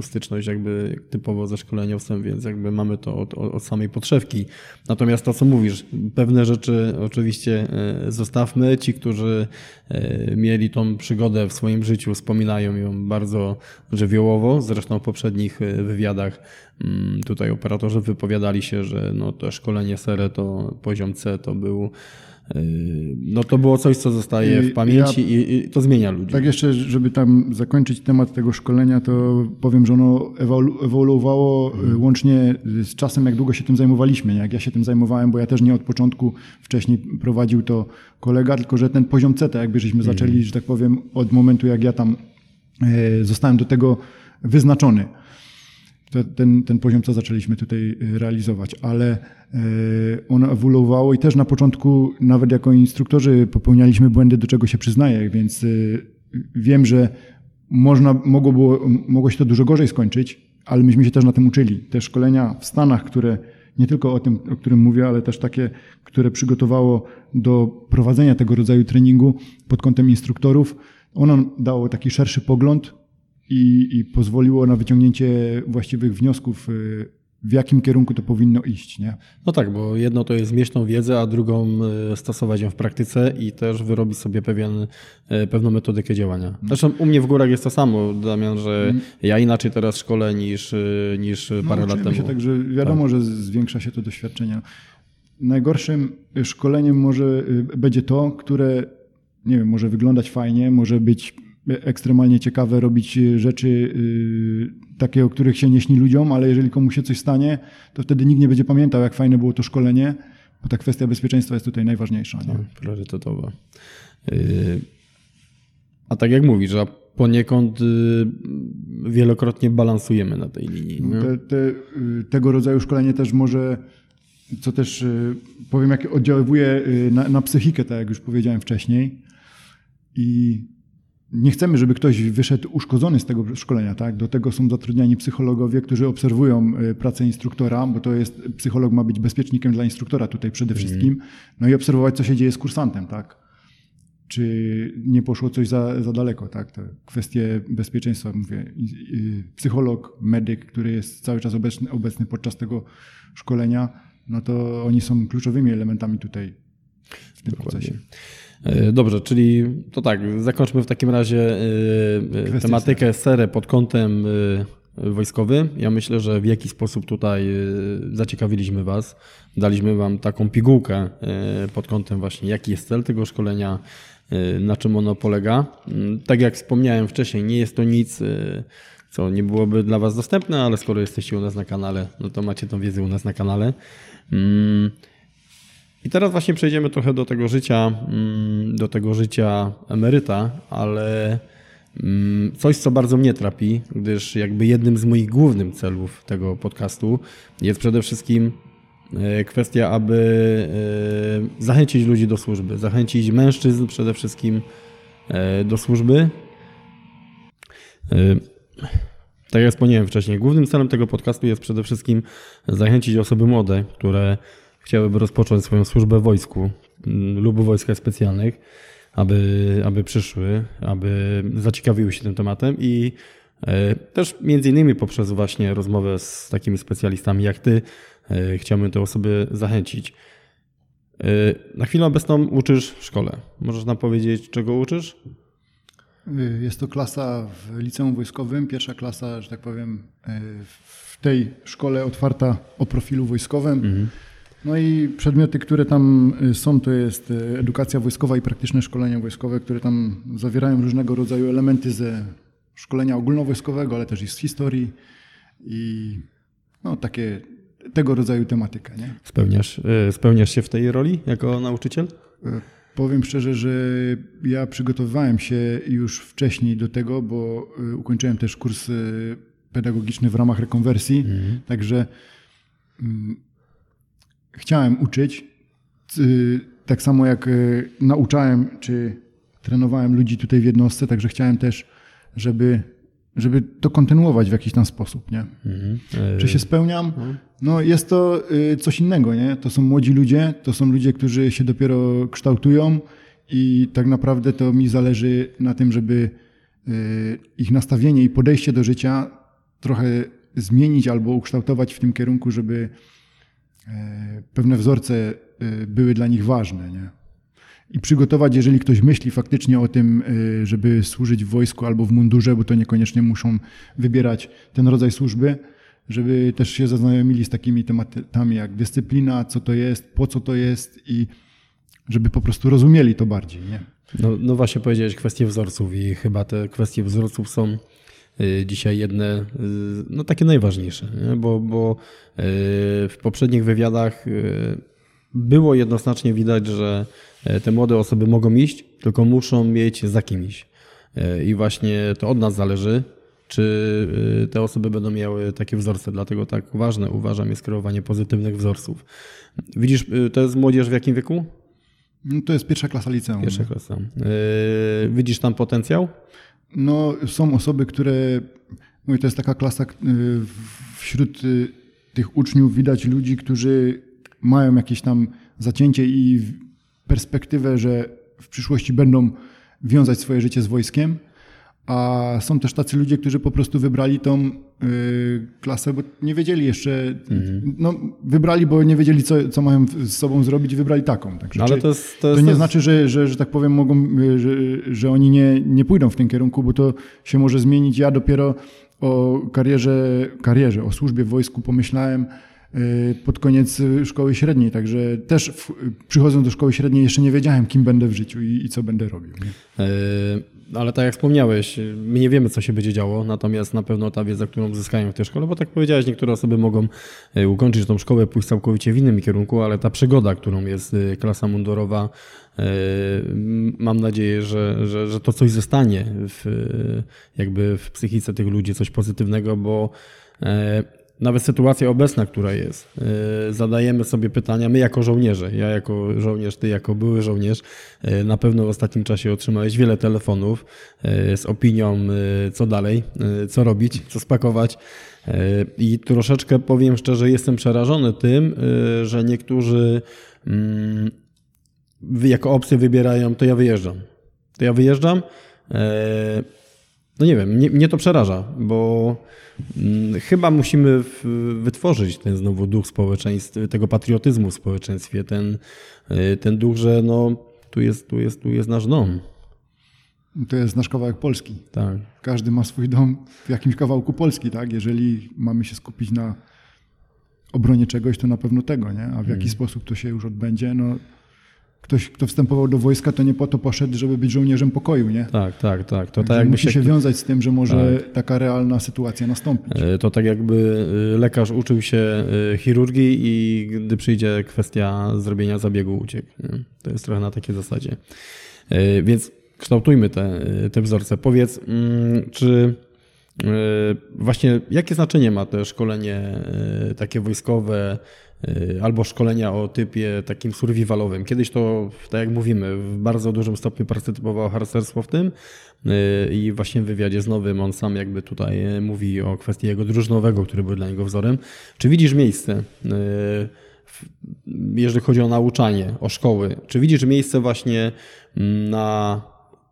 styczność jakby typowo ze szkoleniowcem, więc jakby mamy to od, od samej podszewki. Natomiast to, co mówisz, pewne rzeczy oczywiście y, zostawmy. Ci, którzy y, mieli tą przygodę w swoim życiu, wspominają ją bardzo żywiołowo. Zresztą w poprzednich wywiadach mm, tutaj operatorzy wypowiadali się, że no to szkolenie SERE to poziom C to był no to było coś, co zostaje w pamięci ja, i, i, to zmienia ludzi. Tak jeszcze, żeby tam zakończyć temat tego szkolenia, to powiem, że ono ewolu ewoluowało hmm. łącznie z czasem, jak długo się tym zajmowaliśmy. Nie? Jak ja się tym zajmowałem, bo ja też nie od początku wcześniej prowadził to kolega, tylko że ten poziom CETA, jakby żeśmy hmm. zaczęli, że tak powiem, od momentu, jak ja tam e, zostałem do tego wyznaczony ten, ten poziom, co zaczęliśmy tutaj y, realizować, ale y, ono ewoluowało i też na początku, nawet jako instruktorzy, popełnialiśmy błędy, do czego się przyznaję, więc y, wiem, że można, mogło, było, mogło się to dużo gorzej skończyć, ale myśmy się też na tym uczyli. Te szkolenia w Stanach, które nie tylko o tym, o którym mówię, ale też takie, które przygotowało do prowadzenia tego rodzaju treningu pod kątem instruktorów, ono dało taki szerszy pogląd i, i pozwoliło na wyciągnięcie właściwych wniosków, y, w jakim kierunku to powinno iść. Nie? No tak, bo jedno to jest mieć tą wiedzę, a drugą y, stosować ją w praktyce i też wyrobić sobie pewien, y, pewną metodykę działania. Mm. Zresztą u mnie w górach jest to samo, Damian, że mm. ja inaczej teraz szkolę niż, niż no, parę lat temu. Się także wiadomo, tak. że zwiększa się to doświadczenie. Najgorszym szkoleniem może będzie to, które nie wiem, może wyglądać fajnie, może być ekstremalnie ciekawe robić e, rzeczy e, takie, o których się nie śni ludziom, ale jeżeli komuś się coś stanie, to wtedy nikt nie będzie pamiętał, jak fajne było to szkolenie, bo ta kwestia bezpieczeństwa jest tutaj najważniejsza. Nie? Tak, priorytetowa. E, a tak jak mówisz, a poniekąd wielokrotnie balansujemy na tej linii. Te, te, tego rodzaju szkolenie też może, co też powiem, jak oddziaływuje na, na psychikę, tak jak już powiedziałem wcześniej. I nie chcemy, żeby ktoś wyszedł uszkodzony z tego szkolenia. Tak? Do tego są zatrudniani psychologowie, którzy obserwują e, pracę instruktora, bo to jest, psycholog ma być bezpiecznikiem dla instruktora tutaj przede mhm. wszystkim, no i obserwować, co się dzieje z kursantem. Tak? Czy nie poszło coś za, za daleko. Tak? Te kwestie bezpieczeństwa, mówię, psycholog, medyk, który jest cały czas obecny, obecny podczas tego szkolenia, no to oni są kluczowymi elementami tutaj w tym Dokładnie. procesie. E, dobrze, czyli to tak, zakończmy w takim razie e, e, tematykę serę pod kątem wojskowym. Ja myślę, że w jaki sposób tutaj zaciekawiliśmy Was, daliśmy Wam taką pigułkę pod kątem właśnie, jaki jest cel tego szkolenia, na czym ono polega. Mm, tak jak wspomniałem wcześniej, nie jest to nic, co nie byłoby dla Was dostępne, ale skoro jesteście u nas na kanale, no to macie tą wiedzę u nas na kanale. I teraz właśnie przejdziemy trochę do tego życia, mm, do tego życia emeryta, ale mm, coś, co bardzo mnie trapi, gdyż jakby jednym z moich głównych celów tego podcastu jest przede wszystkim e, kwestia, aby e, zachęcić ludzi do służby, zachęcić mężczyzn przede wszystkim e, do służby. Tak jak wspomniałem wcześniej, głównym celem tego podcastu jest przede wszystkim zachęcić osoby młode, które chciałyby rozpocząć swoją służbę w wojsku mm, lub w wojskach specjalnych, aby, aby przyszły, aby zaciekawiły się tym tematem i e, też między innymi poprzez właśnie rozmowę z takimi specjalistami jak ty e, chciałbym te osoby zachęcić. E, na chwilę obecną uczysz w szkole. Możesz nam powiedzieć, czego uczysz? Jest to klasa w liceum wojskowym, pierwsza klasa, że tak powiem, w tej szkole otwarta o profilu wojskowym. Mhm. No i przedmioty, które tam y, są, to jest y, edukacja wojskowa i praktyczne szkolenia wojskowe, które tam zawierają różnego rodzaju elementy ze szkolenia ogólnowojskowego, ale też i z historii i no, takie tego rodzaju tematykę. Nie? Spełniasz, y, spełniasz się w tej roli jako nauczyciel? Powiem szczerze, że ja przygotowywałem się już wcześniej do tego, bo ukończyłem też kurs pedagogiczny w ramach rekonwersji, mhm. także mm, chciałem uczyć, tak samo jak e, nauczałem czy trenowałem ludzi tutaj w jednostce, także chciałem też, żeby, żeby to kontynuować w jakiś tam sposób. Nie? Mhm. Czy się spełniam? Mhm. No jest to e, coś innego. Nie? To są młodzi ludzie, to są ludzie, którzy się dopiero kształtują i tak naprawdę to mi zależy na tym, żeby ich nastawienie i podejście do życia trochę zmienić albo ukształtować w tym kierunku, żeby pewne wzorce e, były dla nich ważne. Nie? I przygotować, jeżeli ktoś myśli faktycznie o tym, e, żeby służyć w wojsku albo w mundurze, bo to niekoniecznie muszą wybierać ten rodzaj służby, żeby też się zaznajomili z takimi tematami jak dyscyplina, co to jest, po co to jest i żeby po prostu rozumieli to bardziej. Nie? No, no właśnie powiedziałeś kwestie wzorców i chyba te kwestie wzorców są dzisiaj jedne, y, no takie najważniejsze, nie? bo, bo y, w poprzednich wywiadach było jednoznacznie widać, że te młode osoby mogą iść, tylko muszą mieć za kim iść. I właśnie to od nas zależy, czy te osoby będą miały takie wzorce. Dlatego tak ważne uważam jest kreowanie pozytywnych wzorców. Widzisz, to jest młodzież w jakim wieku? No to jest pierwsza klasa liceum. Pierwsza klasa. Widzisz tam potencjał? No, są osoby, które. Mówię, to jest taka klasa, yy, wśród yy, tych uczniów widać ludzi, którzy mają jakieś tam zacięcie i perspektywę, że w przyszłości będą wiązać swoje życie z wojskiem. A są też tacy ludzie, którzy po prostu wybrali tą y, klasę, bo nie wiedzieli jeszcze, mhm. no wybrali, bo nie wiedzieli, co, co mają z sobą zrobić i wybrali taką. Także, no, ale to, jest, to, jest, to nie to znaczy, że, że, że tak powiem, mogą, y, że, że oni nie, nie pójdą w tym kierunku, bo to się może zmienić. Ja dopiero o karierze, karierze, o służbie w wojsku pomyślałem y, pod koniec szkoły średniej, także też w, przychodząc do szkoły średniej jeszcze nie wiedziałem, kim będę w życiu i, i co będę robił. Nie? Ale tak jak wspomniałeś, my nie wiemy, co się będzie działo, natomiast na pewno ta wiedza, którą uzyskają w tej szkole, bo tak powiedziałeś, niektóre osoby mogą e, ukończyć tą szkołę, pójść całkowicie w innym kierunku, ale ta przygoda, którą jest e, klasa mundurowa, e, mam nadzieję, że, że, że to coś zostanie w, jakby w psychice tych ludzi, coś pozytywnego, bo nawet sytuacja obecna, która jest, y, zadajemy sobie pytania, my jako żołnierze, ja jako żołnierz, ty jako były żołnierz, y, na pewno w ostatnim czasie otrzymałeś wiele telefonów y, z opinią, co dalej, co robić, co spakować. I troszeczkę powiem szczerze, jestem przerażony tym, że niektórzy mm, jako opcję wybierają, to ja wyjeżdżam. To ja wyjeżdżam. No nie wiem, mnie, mnie to przeraża, bo Mm, chyba musimy wytworzyć ten znowu duch społeczeństwa, tego patriotyzmu w społeczeństwie, ten, y, ten duch, że no, tu, jest, tu, jest, tu jest nasz dom. To jest nasz kawałek Polski. Tak. Każdy ma swój dom w jakimś kawałku Polski, tak? Jeżeli mamy się skupić na obronie czegoś, to na pewno tego, nie? A w jaki hmm. sposób to się już odbędzie, no ktoś, kto wstępował do wojska, to nie po to poszedł, żeby być żołnierzem pokoju, nie? Tak, tak, tak. To tak jakby musi się... wiązać z tym, że może tak. taka realna sytuacja nastąpić. E, to tak jakby e, lekarz uczył się e, chirurgii i gdy przyjdzie kwestia zrobienia zabiegu uciekł. To jest trochę na takiej zasadzie. Więc kształtujmy te, te wzorce. Powiedz, mm, czy właśnie jakie znaczenie ma to szkolenie takie wojskowe, albo szkolenia o typie takim survivalowym. Kiedyś to, tak jak mówimy, w bardzo dużym stopniu partycypowało harcerstwo w tym y, i właśnie w wywiadzie z Nowym on sam jakby tutaj mówi o kwestii jego drużynowego, który był dla niego wzorem. Czy widzisz miejsce, y, jeżeli chodzi o nauczanie, o szkoły, czy widzisz miejsce właśnie mm, na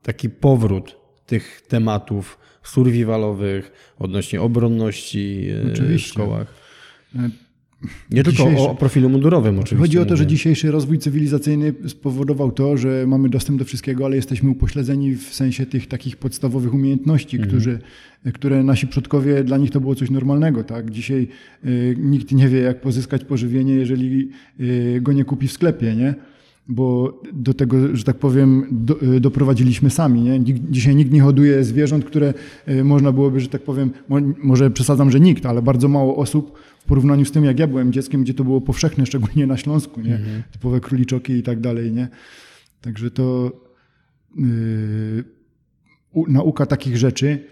taki powrót tych tematów survivalowych odnośnie obronności Oczywiście. w szkołach? Nie tylko o profilu mundurowym oczywiście. Chodzi o to, że dzisiejszy rozwój cywilizacyjny spowodował to, że mamy dostęp do wszystkiego, ale jesteśmy upośledzeni w sensie tych takich podstawowych umiejętności, mhm. którzy, które nasi przodkowie, dla nich to było coś normalnego. Tak? Dzisiaj y, nikt nie wie, jak pozyskać pożywienie, jeżeli y, go nie kupi w sklepie. Nie? bo do tego, że tak powiem, do, y, doprowadziliśmy sami. Nie? Dzisiaj nikt nie hoduje zwierząt, które y, można byłoby, że tak powiem, może przesadzam, że nikt, ale bardzo mało osób w porównaniu z tym, jak ja byłem dzieckiem, gdzie to było powszechne, szczególnie na Śląsku, nie? Mhm. typowe króliczoki i tak dalej. Nie? Także to yy, nauka takich rzeczy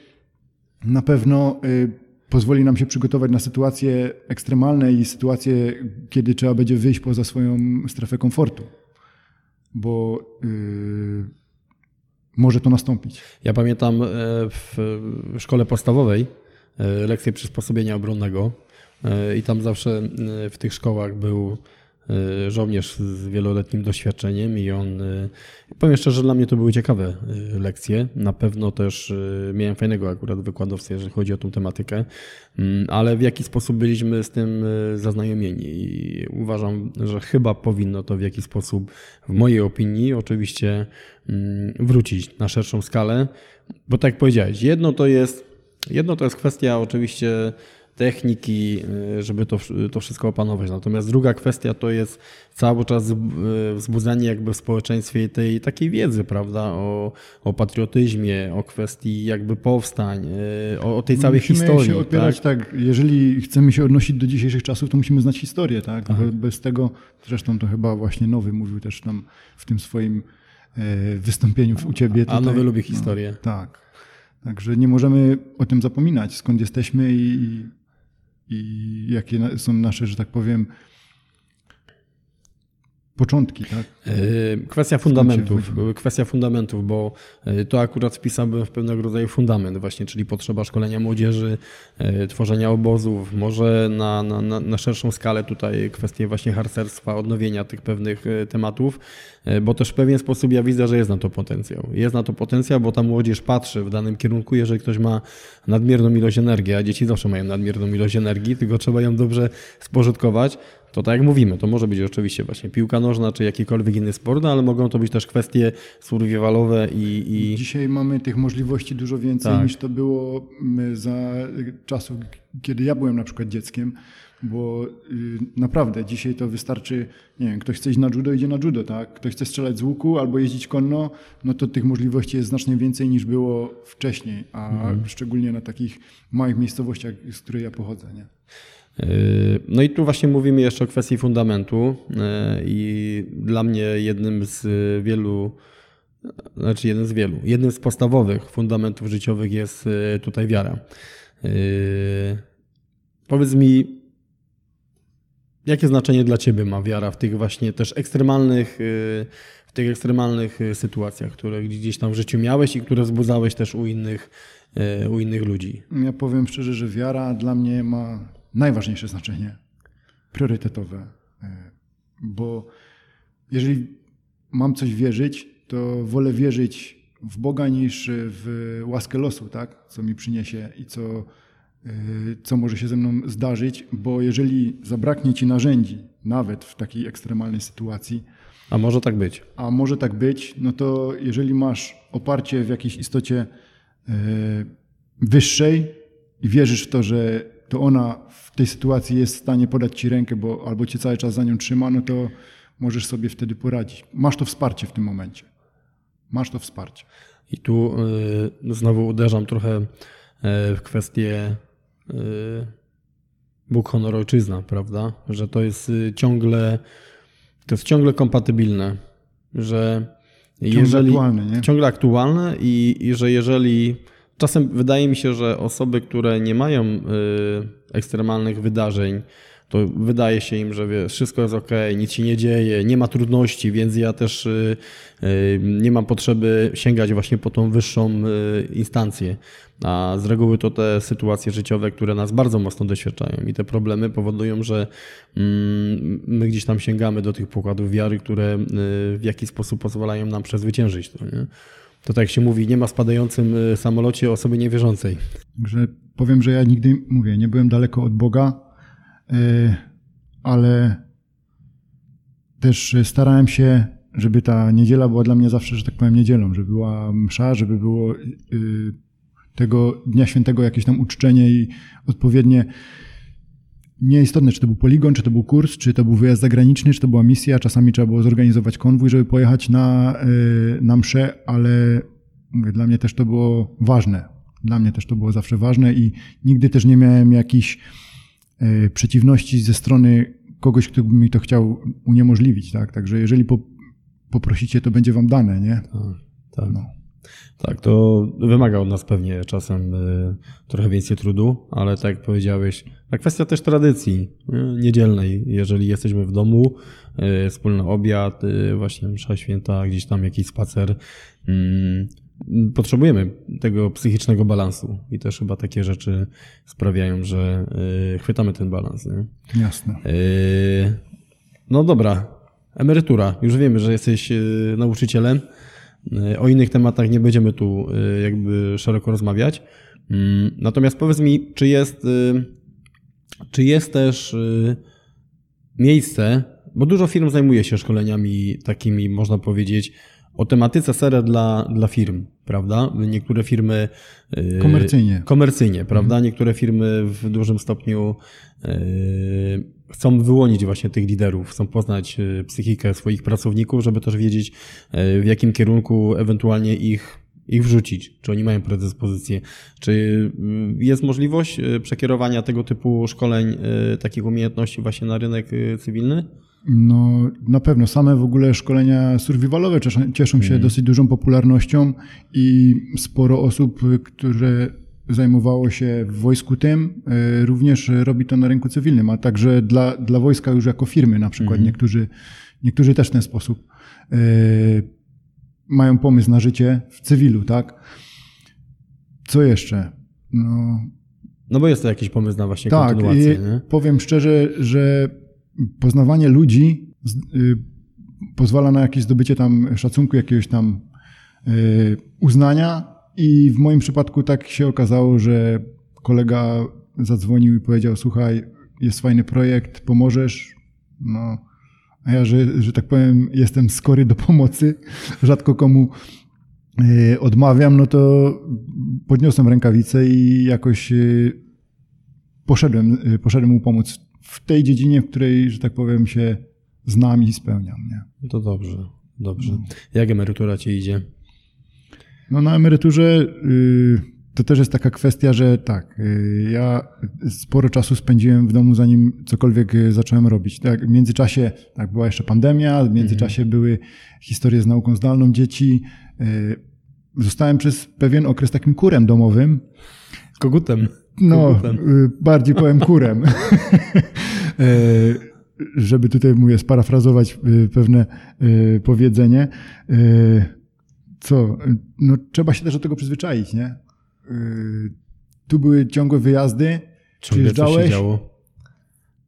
na pewno yy, pozwoli nam się przygotować na sytuacje ekstremalne i sytuacje, kiedy trzeba będzie wyjść poza swoją strefę komfortu bo yy, może to nastąpić. Ja pamiętam e, w szkole podstawowej e, lekcję przysposobienia obronnego i tam zawsze w tych szkołach był Y, żołnierz z wieloletnim doświadczeniem i on, powiem szczerze, dla mnie to były ciekawe lekcje. Na pewno też miałem fajnego akurat wykładowcę, jeżeli chodzi o tą tematykę, mm, ale w jaki sposób byliśmy z tym zaznajomieni? I uważam, że chyba powinno to w jakiś sposób, w mojej opinii, oczywiście mm, wrócić na szerszą skalę, bo tak jak powiedziałeś, jedno to jest, jedno to jest kwestia oczywiście techniki, y, żeby to, to wszystko opanować. Natomiast druga kwestia to jest cały czas y, wzbudzanie jakby w społeczeństwie tej takiej wiedzy, prawda, o, o patriotyzmie, o kwestii jakby powstań, y, o, o tej całej musimy historii. się opierać, tak? tak? jeżeli chcemy się odnosić do dzisiejszych czasów, to musimy znać historię, tak? Aha. Bez tego, zresztą to chyba właśnie Nowy mówił też tam w tym swoim e, wystąpieniu u Ciebie. Tutaj. A Nowy lubi historię. No, tak. Także nie możemy o tym zapominać, skąd jesteśmy i, i jakie są nasze, że tak powiem, początki, tak? E, kwestia fundamentów, kwestia fundamentów, bo e, to akurat wpisałbym w pewnego rodzaju fundament właśnie, czyli potrzeba szkolenia młodzieży, e, tworzenia obozów, może na, na, na szerszą skalę tutaj kwestie właśnie harcerstwa, odnowienia tych pewnych tematów, bo też w pewien sposób ja widzę, że jest na to potencjał. Jest na to potencjał, bo ta młodzież patrzy w danym kierunku, jeżeli ktoś ma nadmierną ilość energii, a dzieci zawsze mają nadmierną ilość energii, tylko trzeba ją dobrze spożytkować, to tak jak mówimy, to może być oczywiście właśnie piłka nożna czy jakikolwiek inny sport, no ale mogą to być też kwestie survivalowe i, i... Dzisiaj mamy tych możliwości dużo więcej tak. niż to było mm, za czasów, kiedy ja byłem na przykład dzieckiem, bo y, naprawdę dzisiaj to wystarczy, nie wiem, ktoś chce iść na judo, idzie na judo, tak? Ktoś chce strzelać z łuku albo jeździć konno, no to tych możliwości jest znacznie więcej niż było wcześniej, a mhm. szczególnie na takich małych miejscowościach, z której ja pochodzę, nie? Yy, no i tu właśnie mówimy jeszcze o kwestii fundamentu yy, i dla mnie jednym z wielu, znaczy jednym z wielu, jednym z podstawowych fundamentów życiowych jest yy, tutaj wiara. Powiedz mi, jakie znaczenie dla Ciebie ma wiara w tych właśnie też ekstremalnych, w tych ekstremalnych sytuacjach, które gdzieś tam w życiu miałeś i które wzbudzałeś też u innych, u innych ludzi? Ja powiem szczerze, że wiara dla mnie ma najważniejsze znaczenie, priorytetowe. E, bo jeżeli mam coś wierzyć, to wolę wierzyć w Boga niż w łaskę losu, tak? co mi przyniesie i co, e, co może się ze mną zdarzyć, bo jeżeli zabraknie ci narzędzi, nawet w takiej ekstremalnej sytuacji, a może tak być. A może tak być, no to jeżeli masz oparcie w jakiejś istocie e, wyższej i wierzysz w to, że to ona w tej sytuacji jest w stanie podać ci rękę, bo albo cię cały czas za nią trzyma, no to możesz sobie wtedy poradzić. Masz to wsparcie w tym momencie. Masz to wsparcie. I tu y, znowu uderzam trochę y, w kwestię y, Bóg, honor, ojczyzna, prawda? Że to jest y, ciągle, to jest ciągle kompatybilne, że ciągle jeżeli, aktualne, nie? ciągle aktualne i, i że jeżeli Czasem wydaje mi się, że osoby, które nie mają y, ekstremalnych wydarzeń, to wydaje się im, że wszystko jest ok, nic się nie dzieje, nie ma trudności, więc ja też y, y, nie mam potrzeby sięgać właśnie po tą wyższą instancję. A z reguły to te sytuacje życiowe, które nas bardzo mocno doświadczają i te problemy powodują, że mm, my gdzieś tam sięgamy do tych pokładów wiary, które w jakiś sposób pozwalają nam przezwyciężyć to. Nie? To tak jak się mówi, nie ma spadającym y, samolocie osoby niewierzącej. Także powiem, że ja nigdy, mówię, nie byłem daleko od Boga, y, ale też starałem się, żeby ta niedziela była dla mnie zawsze, że tak powiem, niedzielą, żeby była msza, żeby było y, tego Dnia Świętego jakieś tam uczczenie i odpowiednie Nieistotne, czy to był poligon, czy to był kurs, czy to był wyjazd zagraniczny, czy to była misja. Czasami trzeba było zorganizować konwój, żeby pojechać na, e, na mszę, ale mówię, dla mnie też to było ważne. Dla mnie też to było zawsze ważne i nigdy też nie miałem jakichś e, przeciwności ze strony kogoś, kto by mi to chciał uniemożliwić. Tak? Także jeżeli po, poprosicie, to będzie wam dane, nie? Tak, tak. No. Tak, to wymaga od nas pewnie czasem y, trochę więcej trudu, ale tak jak powiedziałeś, a kwestia też tradycji y, niedzielnej. Jeżeli jesteśmy w domu, y, wspólny obiad, właśnie msza święta, gdzieś tam jakiś spacer, mm, potrzebujemy tego psychicznego balansu i też chyba takie rzeczy sprawiają, że chwytamy ten balans. Nie? Jasne. No dobra, emerytura. Już wiemy, że jesteś nauczycielem. O innych tematach nie będziemy tu y, jakby szeroko rozmawiać. Mm, natomiast powiedz mi, czy jest, y, czy jest też miejsce, bo dużo firm zajmuje się szkoleniami takimi, można powiedzieć, o tematyce sera dla, dla firm, prawda? Niektóre firmy. y, komercyjnie. Komercyjnie, prawda? Mhm. Niektóre firmy w dużym stopniu y, chcą wyłonić właśnie tych liderów, chcą poznać y, psychikę swoich pracowników, żeby też wiedzieć, w jakim kierunku ewentualnie ich ich wrzucić, czy oni mają predyspozycję, czy jest możliwość przekierowania tego typu szkoleń, takich umiejętności właśnie na rynek cywilny? No, na pewno. Same w ogóle szkolenia survivalowe cieszą, się mm. dosyć dużą popularnością i sporo osób, które zajmowało się w wojsku tym, e, również robi to na rynku cywilnym, a także dla, dla wojska już jako firmy na przykład. Mm. Niektórzy, niektórzy też w ten sposób e, mają pomysł na życie w cywilu, tak? Co jeszcze? No, no bo jest to jakiś pomysł na właśnie tak, kontynuację. Tak, powiem szczerze, że poznawanie ludzi y, pozwala na jakieś zdobycie tam szacunku, jakiegoś tam y, uznania. I w moim przypadku tak się okazało, że kolega zadzwonił i powiedział, słuchaj, jest fajny projekt, pomożesz? No, a ja, że, że tak powiem, jestem skory do pomocy, (laughs) rzadko komu y, odmawiam, no to podniosłem rękawice i jakoś poszedłem, poszedłem mu pomóc w tej dziedzinie, w której, że tak powiem, się znam i spełniam. Nie? To dobrze, dobrze. No. Jak emerytura ci idzie? No na emeryturze y, to też jest taka kwestia, że tak, y, ja sporo czasu spędziłem w domu, zanim cokolwiek y, zacząłem robić. Tak, w międzyczasie tak, była jeszcze pandemia, w międzyczasie mhm. były historie z nauką zdalną dzieci. Zostałem przez pewien okres takim kurem domowym. Kogutem. No, y, bardziej powiem kurem. E, (laughs) żeby tutaj mówię, sparafrazować y, pewne y, powiedzenie. Co? No, trzeba się też do tego przyzwyczaić, nie? Tu były ciągłe wyjazdy. Ciągle przyjeżdżałeś. Coś się działo.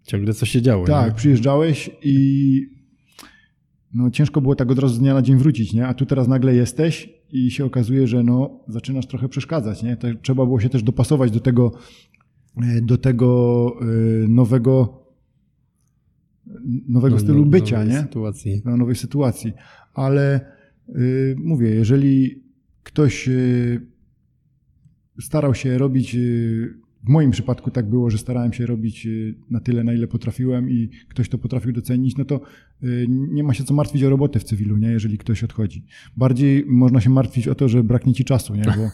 Ciągle coś się działo. Tak, nie? przyjeżdżałeś i no, ciężko było tak od razu z dnia na dzień wrócić, nie? A tu teraz nagle jesteś i się okazuje, że no, zaczynasz trochę przeszkadzać. Nie? To trzeba było się też dopasować do tego, e, do tego e, nowego, nowego no, stylu bycia, nowej nie? Sytuacji. No, nowej sytuacji. Ale y, mówię, jeżeli ktoś y, starał się robić y, w moim przypadku tak było, że starałem się robić y, na tyle, na ile potrafiłem i ktoś to potrafił docenić, no to y, nie ma się co martwić o robotę w cywilu, nie? jeżeli ktoś odchodzi. Bardziej można się martwić o to, że braknie ci czasu, nie? bo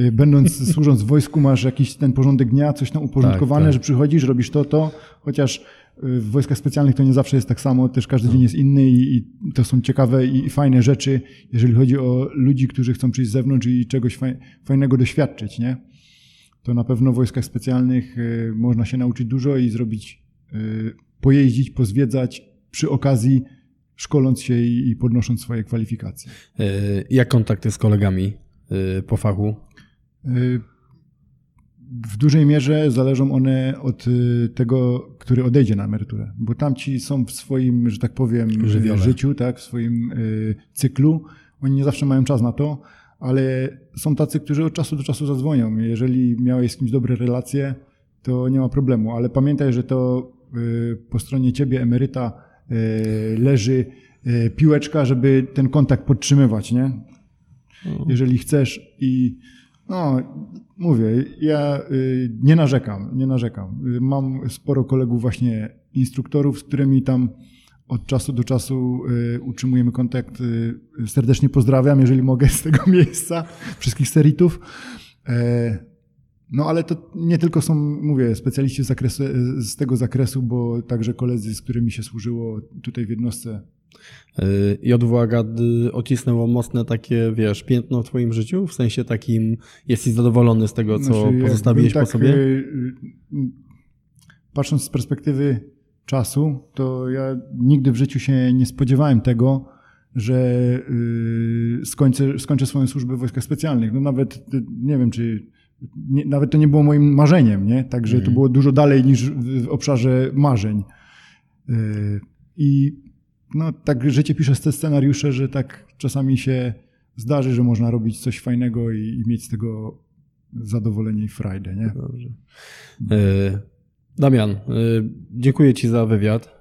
y, (laughs) będąc, służąc w wojsku, masz jakiś ten porządek dnia, coś tam uporządkowane, tak, tak. że przychodzisz, robisz to, to, chociaż w wojskach specjalnych to nie zawsze jest tak samo, też każdy dzień jest inny i, i to są ciekawe i, i, fajne rzeczy, jeżeli chodzi o ludzi, którzy chcą przyjść z zewnątrz i czegoś fajnego doświadczyć, nie? To na pewno w wojskach specjalnych y, można się nauczyć dużo i zrobić, y, pojeździć, pozwiedzać przy okazji, szkoląc się i podnosząc swoje kwalifikacje. Y, jak kontakty z kolegami po fachu? W dużej mierze zależą one od tego, który odejdzie na emeryturę, bo tamci są w swoim, że tak powiem, Żywiole. życiu, tak, w swoim cyklu. Oni nie zawsze mają czas na to ale są tacy, którzy od czasu do czasu zadzwonią. Jeżeli miałeś z kimś dobre relacje, to nie ma problemu, ale pamiętaj, że to y, po stronie ciebie, emeryta, y, leży y, piłeczka, żeby ten kontakt podtrzymywać, nie? Mhm. Jeżeli chcesz i no, mówię, ja nie narzekam, nie narzekam. Mam sporo kolegów właśnie instruktorów, z którymi tam od czasu do czasu y, utrzymujemy kontakt. Y, serdecznie pozdrawiam, jeżeli mogę z tego (laughs) miejsca, wszystkich seritów. E, no ale to nie tylko są, mówię, specjaliści z, zakresu, z tego zakresu, bo także koledzy, z którymi się służyło tutaj w jednostce. I odwaga odcisnęło mocne takie, wiesz, piętno w twoim życiu? W sensie takim, jesteś zadowolony z tego, co znaczy, pozostawiłeś tak, po sobie? Y, patrząc z perspektywy czasu, to ja nigdy w życiu się nie spodziewałem tego, że yy, skończę, skończę swoją służbę w wojskach specjalnych. No nawet, nie wiem, czy nie, nawet to nie było moim marzeniem, nie? Także to mhm. było dużo dalej niż w obszarze marzeń. Yy, I no, tak życie pisze te scenariusze, że tak czasami się zdarzy, że można robić coś fajnego i, i mieć z tego zadowolenie i frajdę, nie? Dobrze. Yy Damian, y, dziękuję Ci za wywiad.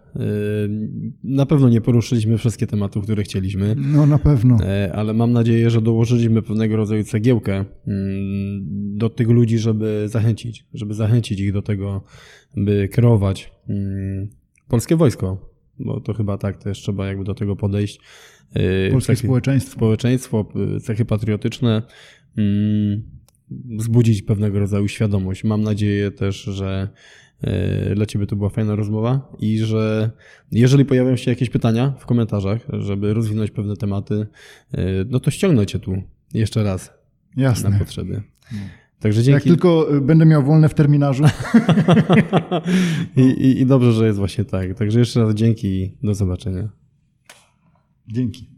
Na pewno nie poruszyliśmy wszystkie tematów, które chcieliśmy. No na pewno. Ale mam nadzieję, że dołożyliśmy pewnego rodzaju cegiełkę do tych ludzi, żeby zachęcić, żeby zachęcić ich do tego, by kreować polskie wojsko, bo to chyba tak też trzeba jakby do tego podejść. Polskie cechy, społeczeństwo. Społeczeństwo, cechy patriotyczne, wzbudzić pewnego rodzaju świadomość. Mam nadzieję też, że e, dla Ciebie to była fajna rozmowa i że jeżeli pojawią się jakieś pytania w komentarzach, żeby rozwinąć pewne tematy, e, no to ściągnę Cię tu jeszcze raz Jasne. na potrzeby. Także dzięki. Jak tylko będę miał wolne w terminarzu. (laughs) I, i, I dobrze, że jest właśnie tak. Także jeszcze raz dzięki i do zobaczenia. Dzięki.